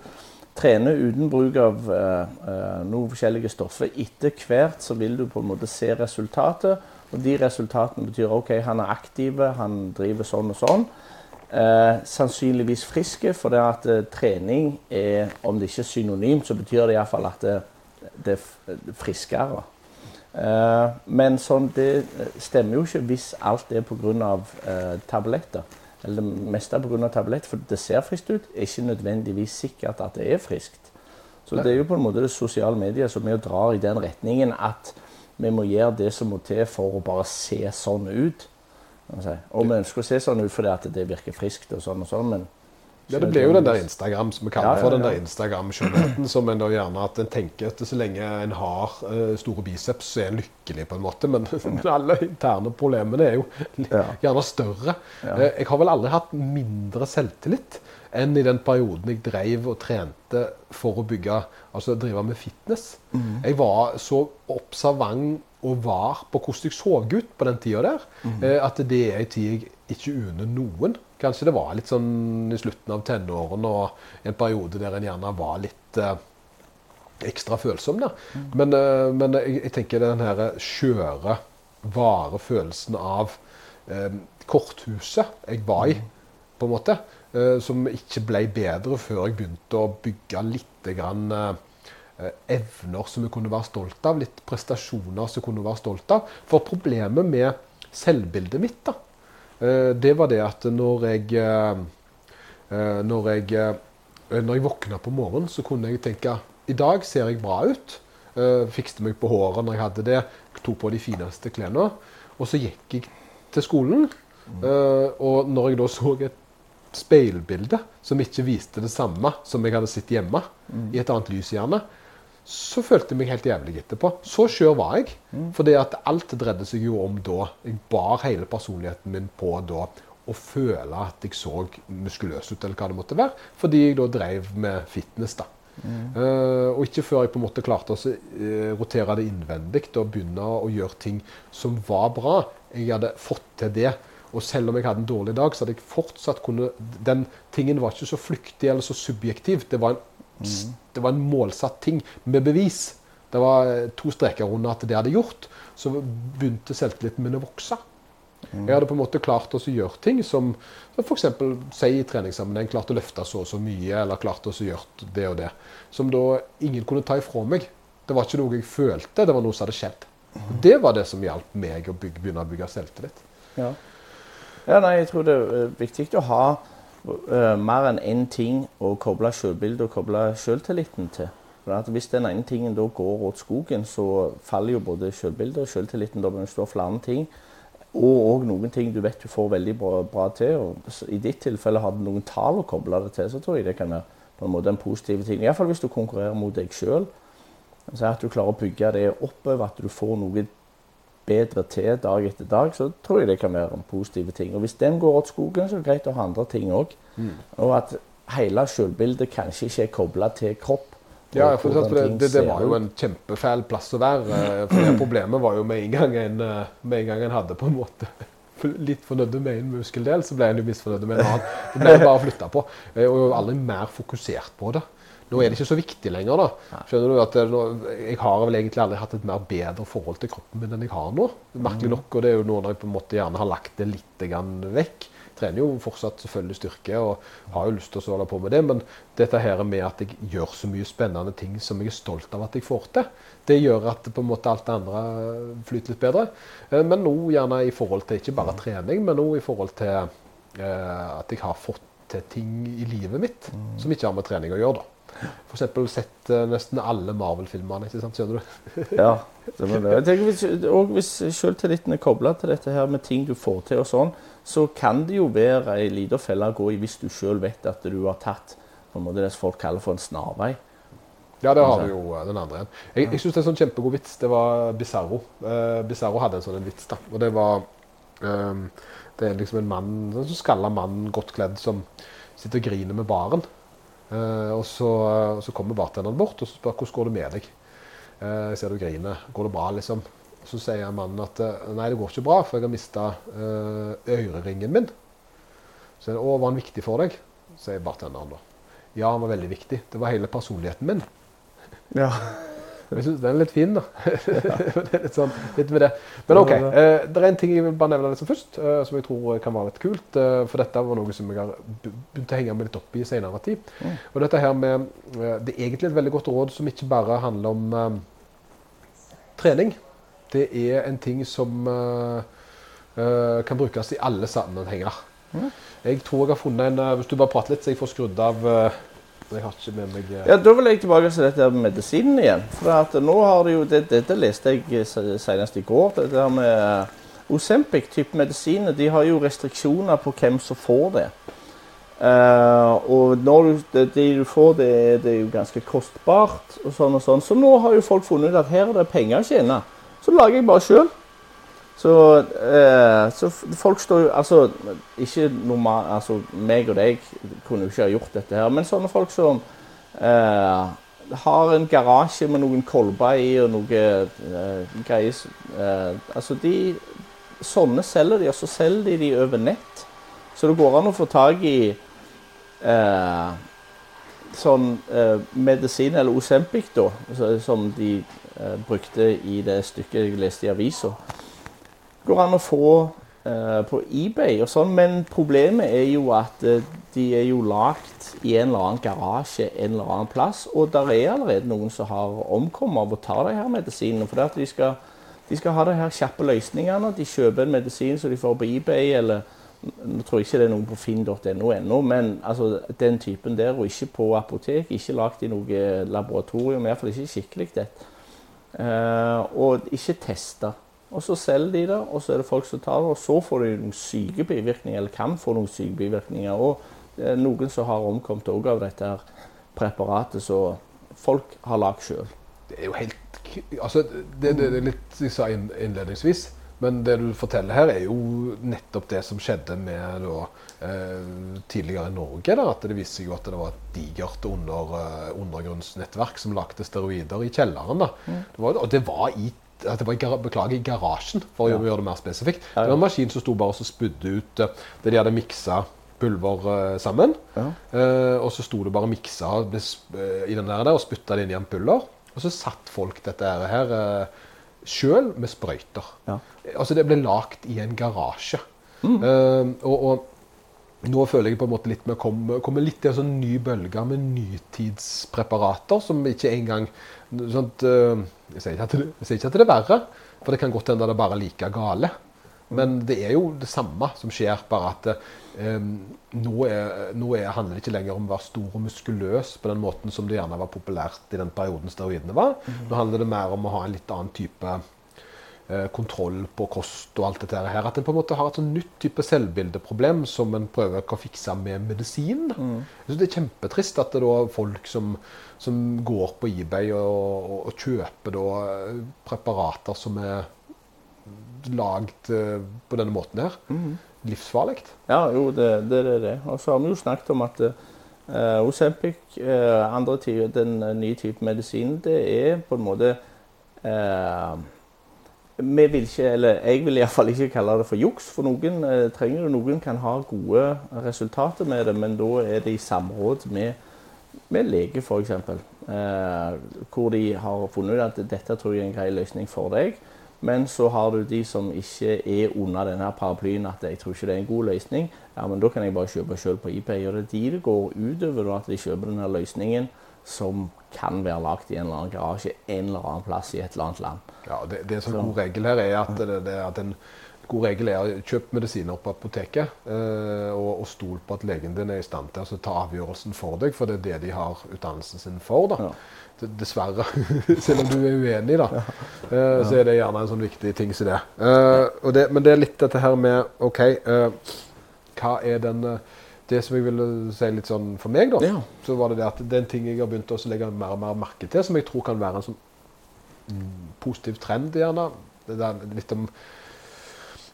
Speaker 3: trener uten bruk av eh, eh, noen forskjellige stoffer. Etter hvert så vil du på en måte se resultatet, og de resultatene betyr ok, han er aktiv, han driver sånn og sånn. Eh, sannsynligvis friske, for det at eh, trening er, om det ikke er synonymt, så betyr det iallfall at det, det er friskere. Eh, men sånn, det eh, stemmer jo ikke hvis alt er pga. Eh, tabletter. Eller det meste pga. tablett, for det ser friskt ut. er ikke nødvendigvis sikkert at det er friskt. Så det er jo på en måte det sosiale medier som er drar i den retningen at vi må gjøre det som må til for å bare se sånn ut. kan. Og vi ønsker å se sånn ut fordi at det virker friskt og sånn og sånn, men
Speaker 2: Ja, Det blir jo den der Instagram som vi kaller
Speaker 3: Ja, ja,
Speaker 2: for den der Instagram-skjønnheten. Som en da gjerne at en tenker at så lenge en har eh, store biceps, så er en lykkelig på en måte. Men [LAUGHS] alle interne problemene er jo gjerne større. Eh, jeg har vel aldri hatt mindre selvtillit enn i den perioden jeg drev og trente for å bygge, altså drive med fitness.
Speaker 3: Mhm.
Speaker 2: Jeg var så observant og var på hvordan jeg så ut på den tida der,
Speaker 3: Mhm.
Speaker 2: eh, at det er en tid jeg ikke unner noen. Kanskje det var litt sånn i slutten av tenårene og en periode der en gjerne var litt eh, ekstra følsom. Mm. Men, eh, men jeg, jeg tenker den her skjøre, vare følelsen av eh, korthuset jeg var i, på en måte, eh, som ikke ble bedre før jeg begynte å bygge litt grann, eh, evner som vi kunne være stolt av, litt prestasjoner som vi kunne være stolt av. For problemet med selvbildet mitt, da, eh, det var det at når jeg eh, eh, når jeg, eh, når jeg våkna på morgenen, så kunne jeg tenke i dag ser jeg bra ut. Fikste meg på håret når jeg hadde det. Tok på de fineste klærne. Og så gikk jeg til skolen. Og når jeg da så et speilbilde som ikke viste det samme som jeg hadde sett hjemme, mm. i et annet lys gjerne, så følte jeg meg helt jævlig etterpå. Så skjør var jeg. Mm. Fordi at alt dreide seg jo om da. Jeg bar hele personligheten min på da å føle at jeg så muskuløs ut, eller hva det måtte være. Fordi jeg da drev med fitness. da. Mm. Uh, og ikke før jeg på en måte klarte å uh, rotere det innvendig og begynne å gjøre ting som var bra. Jeg hadde fått til det. Og selv om jeg hadde en dårlig dag, så hadde jeg fortsatt kunne Den tingen var ikke så flyktig eller så subjektiv. Det var en, mm. Det var en målsatt ting med bevis. Det var eh, to streker under at det hadde gjort. Så begynte selvtilliten min å vokse. Mm. Jeg hadde på en måte klart å gjøre ting som, som f.eks. si i treningssammenheng klart å løfte så og så mye, eller klart å gjøre det og det. Som da ingen kunne ta ifra meg. Det var ikke noe jeg følte, det var noe som hadde skjedd. Mm. Det var det som hjalp meg å bygge, begynne å bygge selvtillit.
Speaker 3: Ja. Ja, nei, jeg tror det er eh, viktig å ha uh, mer enn én ting å koble selvbildet og koble selvtilliten til. For hvis den ene tingen da går åt skogen, så faller jo både selvbildet og selvtilliten. Da mens du har flere ting, og òg noen ting du vet du får veldig bra, bra til. Og I ditt tilfelle har du noen tall å koble det til, så tror jeg det kan være på en måte en positiv ting. Iallfall hvis du konkurrerer mot deg sjøl. Altså at du klarer å bygge det oppover, at du får noe bedre til dag etter dag, så tror jeg det kan være en positiv ting. Og Hvis den går åt skogen, så er det greit å ha andre ting òg. Mm. Og at hele selvbildet kanskje ikke er kobla til kropp.
Speaker 2: Ja, for det, det, det, var jo en kjempefæl plass å være. Eh, for det Problemet var jo med en gang en, eh, med en, gang en hadde på en måte [LAUGHS] litt fornøyd med en muskeldel, så ble en jo misfornøyd med en annen. Det ble bare flytta på. Eh, og aldri mer fokusert på det. Nå er det ikke så viktig lenger. da. Skjønner du at nå, Jeg har vel egentlig aldri hatt et mer bedre forhold til kroppen min enn jeg har nå. Merkelig mm. nok, og det er jo noe når jeg på en måte gjerne har lagt det litt vekk. Trener jo fortsatt selvfølgelig styrke og har jo lyst til å holde på med det, men dette her med at jeg gjør så mye spennende ting som jeg er stolt av at jeg får til, det gjør at på en måte alt det andre flyter litt bedre. Eh, men nå gjerne i forhold til ikke bare mm. trening, men nå i forhold til eh, at jeg har fått til ting i livet mitt mm. som ikke har med trening å gjøre. da. F.eks. sett uh, nesten alle Marvel-filmene. ikke sant, Skjønner du?
Speaker 3: ja. det må det. Jeg tenker hvis, og hvis selvtilliten er kobla til dette her med ting du får til, og sånn, så kan det jo være ei lita felle å gå i hvis du sjøl vet at du har tatt på en måte det som folk kaller for en snarvei.
Speaker 2: Ja, det har du jo eh, den andre igjen. Jeg, jeg syns det er en sånn kjempegod vits. Det var Bizarro. Uh, Bizarro hadde en sånn vits, da. Og det var um, Det er liksom en mann, en sånn skalla mann, godt kledd, som sitter og griner med baren. Uh, og, så, uh, så, kommer bartenderen bort og spør hvordan går det med deg. Uh, jeg ser du griner. Går det bra, liksom? Så sier mannen at nei, det går ikke bra, for jeg har mista øreringen min. Så sier å, var han viktig for deg? sier bartenderen da. Ja, han var veldig viktig. Det var hele personligheten min.
Speaker 3: Ja.
Speaker 2: Jeg syns den er litt fin, da. [LAUGHS] [LAUGHS] det er litt sånn, litt med det. Men OK. Eh, det er en ting jeg vil bare nevne liksom først, eh, som jeg tror kan være litt kult. Eh, for dette var noe som jeg har begynt å henge meg litt opp i senere tid. Mm. Og dette her med Det er egentlig et veldig godt råd som ikke bare handler om trening. Det er en ting som eh, kan brukes i alle sammenhenger. Mm. Jeg tror jeg har funnet en Hvis du bare prater litt, så jeg får skrudd av jeg har ikke med meg
Speaker 3: Ja, Da vil jeg tilbake til dette med medisinen igjen. For at nå har det jo, det, Dette leste jeg senest i går. Dette her med eh, Osempic-type medisiner de har jo restriksjoner på hvem som får det. Uh, og når du, det, det, du får, det, det, er jo ganske kostbart. og sånn og sånn. Så nå har jo folk funnet ut at her er det penger å tjene. Så lager jeg bare sjøl. Så, eh, så, folk står jo Altså, ikke normal, altså, meg og deg kunne jo ikke ha gjort dette her, men sånne folk som eh, har en garasje med noen kolber i og noe eh, greier eh, Altså, de Sånne selger de, og så selger de de over nett. Så det går an å få tak i eh, sånn eh, medisin, eller Osempic, da, som de brukte i det stykket jeg leste i avisa går an å få uh, på eBay og sånn, men problemet er jo at uh, de er jo lagt i en eller annen garasje en eller annen plass. Og der er allerede noen som har omkommet av å ta de her medisinene. For de de skal ha de her kjappe løsningene. De kjøper en medisin som de får på eBay, eller nå tror jeg ikke det er noen på finn.no ennå, men altså, den typen der, og ikke på apotek, ikke lagt i noe laboratorium, i hvert fall ikke skikkelig det. Uh, og ikke testa. Og så selger de det, og så er det folk som tar det, og så får de noen syke bivirkninger, eller kan få noen syke bivirkninger. Og det er noen som har omkommet òg av dette her preparatet som folk har lagd sjøl.
Speaker 2: Det er jo helt Altså, det, det, det litt jeg sa innledningsvis. Men det du forteller her, er jo nettopp det som skjedde med da, eh, tidligere i Norge. Da, at Det viste seg jo at det var et digert under, eh, undergrunnsnettverk som lagde steroider i kjelleren. Mm. Det var, og det var i at det var i, beklager, i garasjen, for å ja. gjøre det mer spesifikt. Ja, ja. Det var en maskin som sto bare og spydde ut uh, det de hadde miksa pulver uh, sammen. Uh, og så sto det bare miksa i den der, og spytta det inn i en puller. Og så satt folk dette her uh, sjøl med sprøyter. Altså Det ble lagd i en garasje. Mm. og, og nå føler jeg på en måte litt vi kommer, kommer litt i en sånn ny bølge med nytidspreparater som ikke engang sånt, uh, jeg, sier det, jeg, sier ikke at det, er verre, for det kan godt hende det er bare like gale. Men det er jo det samme som skjer, bare at eh, nå, er, nå er, handler det ikke lenger om å være stor og muskuløs på den måten som det gjerne var populært i den perioden steroidene var. Nå handler det mer om å ha en litt annen type Eh, kontroll på kost og alt dette her. At en på en måte har et sånn nytt type selvbildeproblem som en prøver å fikse med medisin. Mm. Jeg synes Det er kjempetrist at det er folk som, som, går på eBay og, og, og kjøper da, eh, preparater som er lagd eh, på denne måten her. Mm. Livsfarlig.
Speaker 3: Ja, jo, det, det er det. Og så har vi jo snakket om at uh, Osempic, uh, andre type, den nye type medisin, det er på en måte uh, vi vil ikke, eller jeg vil iallfall ikke kalle det for juks. For noen eh, trenger det. Noen kan ha gode resultater med det, men da er det i samråd med, med lege, f.eks. Eh, hvor de har funnet ut at dette tror jeg er en grei løsning for deg. Men så har du de som ikke er under denne paraplyen at jeg tror ikke det er en god løsning. Ja, men da kan jeg bare kjøpe sjøl på eBay. Og det er de det går utover, at de kjøper denne løsningen som kan være lagd i en eller annen garasje en eller annen plass i et eller annet land.
Speaker 2: Ja, Det, det som er god regel her, er at, det, det, at en god regel er å kjøpe medisiner på apoteket. Eh, og, og stol på at legen din er i stand til å ta avgjørelsen for deg, for det er det de har utdannelsen sin for. da. Ja. Dessverre, [LAUGHS] selv om du er uenig, da, eh, så er det gjerne en sånn viktig ting som det. Eh, det. Men det er litt dette her med OK, eh, hva er den eh, det som jeg ville si litt sånn for meg, da, ja. så var det det at det er en ting jeg har begynt å legge mer og mer merke til, som jeg tror kan være en sånn mm, positiv trend, gjerne. Det der litt om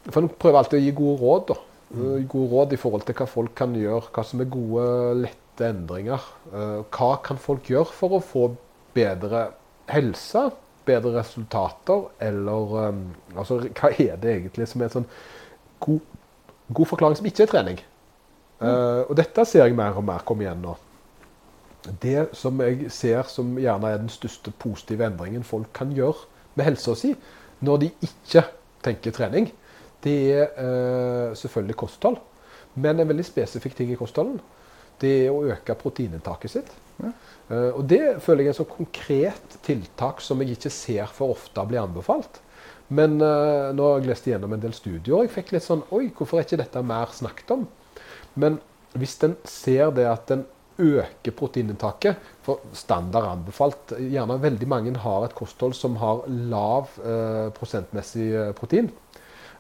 Speaker 2: For en prøver alltid å gi gode råd, da. Mm. Gode råd i forhold til hva folk kan gjøre, hva som er gode, lette endringer. Uh, hva kan folk gjøre for å få bedre helse, bedre resultater, eller um, Altså, hva er det egentlig som er en sånn god, god forklaring som ikke er trening? Uh, og dette ser jeg mer og mer komme igjen nå. Det som jeg ser som gjerne er den største positive endringen folk kan gjøre med helsa si når de ikke tenker trening, det er uh, selvfølgelig kosthold. Men en veldig spesifikk ting i kostholden, det er å øke proteininntaket sitt. Ja. Uh, og det føler jeg er et så konkret tiltak som jeg ikke ser for ofte blir anbefalt. Men nå har jeg lest igjennom en del studier, og jeg fikk litt sånn Oi, hvorfor er ikke dette mer snakket om? Men hvis en ser det at en øker proteininntaket For standard anbefalt Gjerne veldig mange har et kosthold som har lav eh, prosentmessig eh, protein.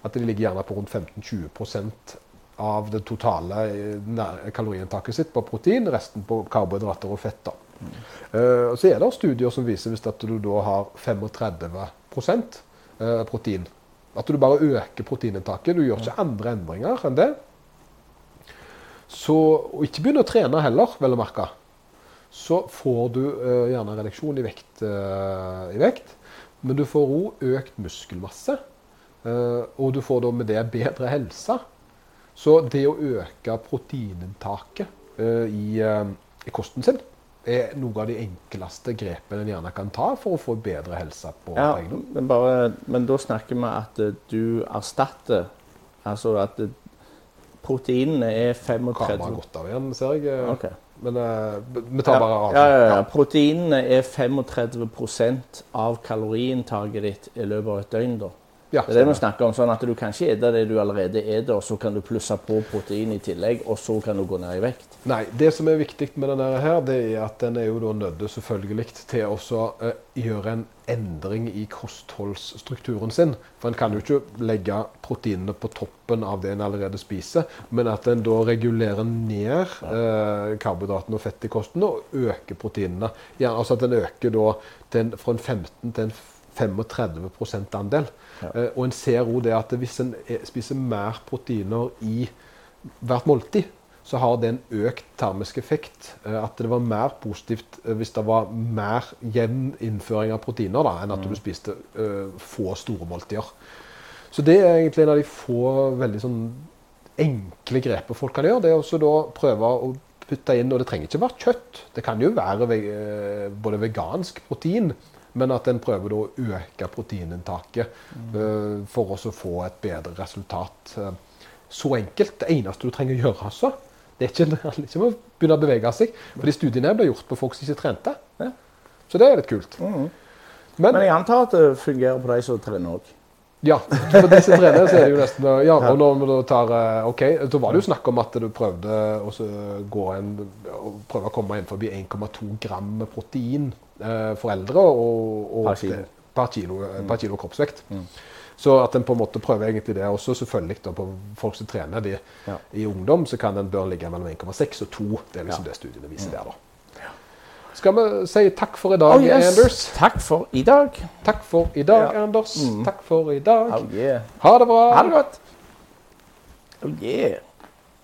Speaker 2: At de ligger gjerne på rundt 15-20% av det totale eh, kaloriinntaket sitt på protein. Resten på karbohydrater og fett. Mm. Uh, så er det studier som viser hvis at du da har 35% protein. At du bare øker proteininntaket. Du gjør ikke andre endringer enn det. Så, og ikke begynne å trene heller, vel å merke. Så får du uh, gjerne reduksjon i vekt, uh, i vekt, men du får òg økt muskelmasse. Uh, og du får da med det bedre helse. Så det å øke proteininntaket i, i, kosten sin er noe av de enkleste grepene en gjerne kan ta for å få bedre helse. på
Speaker 3: ja, men, bare, men da snakker vi at du erstatter Altså at det, proteinene er 35
Speaker 2: Kameraet gått av igjen, ser jeg.
Speaker 3: Okay.
Speaker 2: Men eh, vi tar bare av.
Speaker 3: Ja, ja, ja. Proteinene er 35 av kaloriinntaket ditt i løpet av et døgn. da.
Speaker 2: Ja,
Speaker 3: Det er det vi snakker om, sånn at Du kan ikke ete det du allerede eter, og så kan du plusse på protein i tillegg, og så kan du gå ned i vekt.
Speaker 2: Nei, det som er viktig med denne her, det er at den er jo da nødt selvfølgelig til å eh, gjøre en endring i kostholdsstrukturen sin. For en kan jo ikke legge proteinene på toppen av det en allerede spiser, men at en da regulerer ned eh, karbohydratene og fett i kosten og øker proteinene. Ja, altså at en øker da en, fra en 15 til en 35% andel. Eh, og en ser òg det at hvis en er- spiser mer proteiner i hvert måltid, så har det en økt termisk effekt. Eh, At det var mer positivt eh, hvis det var mer jevn innføring av proteiner da, enn at du spiste eh, få store måltider. Så det er egentlig en av de få veldig sånn enkle grepene folk kan gjøre. Det er også da prøve å putte inn, og det trenger ikke være kjøtt. Det kan jo være ve eh, både vegansk protein, men at en prøver å øke proteininntaket eh, for å få et bedre resultat. Eh, Så enkelt. Det eneste du trenger å gjøre, altså, det er ikke, [LAUGHS] ikke å begynne å bevege seg. For de studiene ble gjort på folk som ikke trente.
Speaker 3: Ja.
Speaker 2: Så det er litt kult.
Speaker 3: Mm.
Speaker 2: Men
Speaker 3: Men jeg antar at det fungerer på de som trener òg.
Speaker 2: Ja, for disse trener, så er det jo nesten Ja, og når vi da tar eh, OK, da var det jo snakk om at du prøvde å så gå en prøve å komme inn forbi 1,2 gram protein eh, for eldre og, og
Speaker 3: Per kilo. Mm.
Speaker 2: per kilo, eh, per kilo kroppsvekt. Så at en på en måte prøver egentlig det også, selvfølgelig da på folk som trener de,
Speaker 3: Ja.
Speaker 2: i ungdom, så kan en bør ligge mellom 1,6 og 2. Det er liksom
Speaker 3: Ja.
Speaker 2: det studiene viser der, da. Skal vi si takk for i dag,
Speaker 3: Oh, yes.
Speaker 2: Anders?
Speaker 3: Takk for i dag.
Speaker 2: Takk for i dag,
Speaker 3: Ja.
Speaker 2: Anders.
Speaker 3: Mm.
Speaker 2: Takk for i dag.
Speaker 3: Oh yeah.
Speaker 2: Ha det bra.
Speaker 3: Ha det godt. Oh yeah.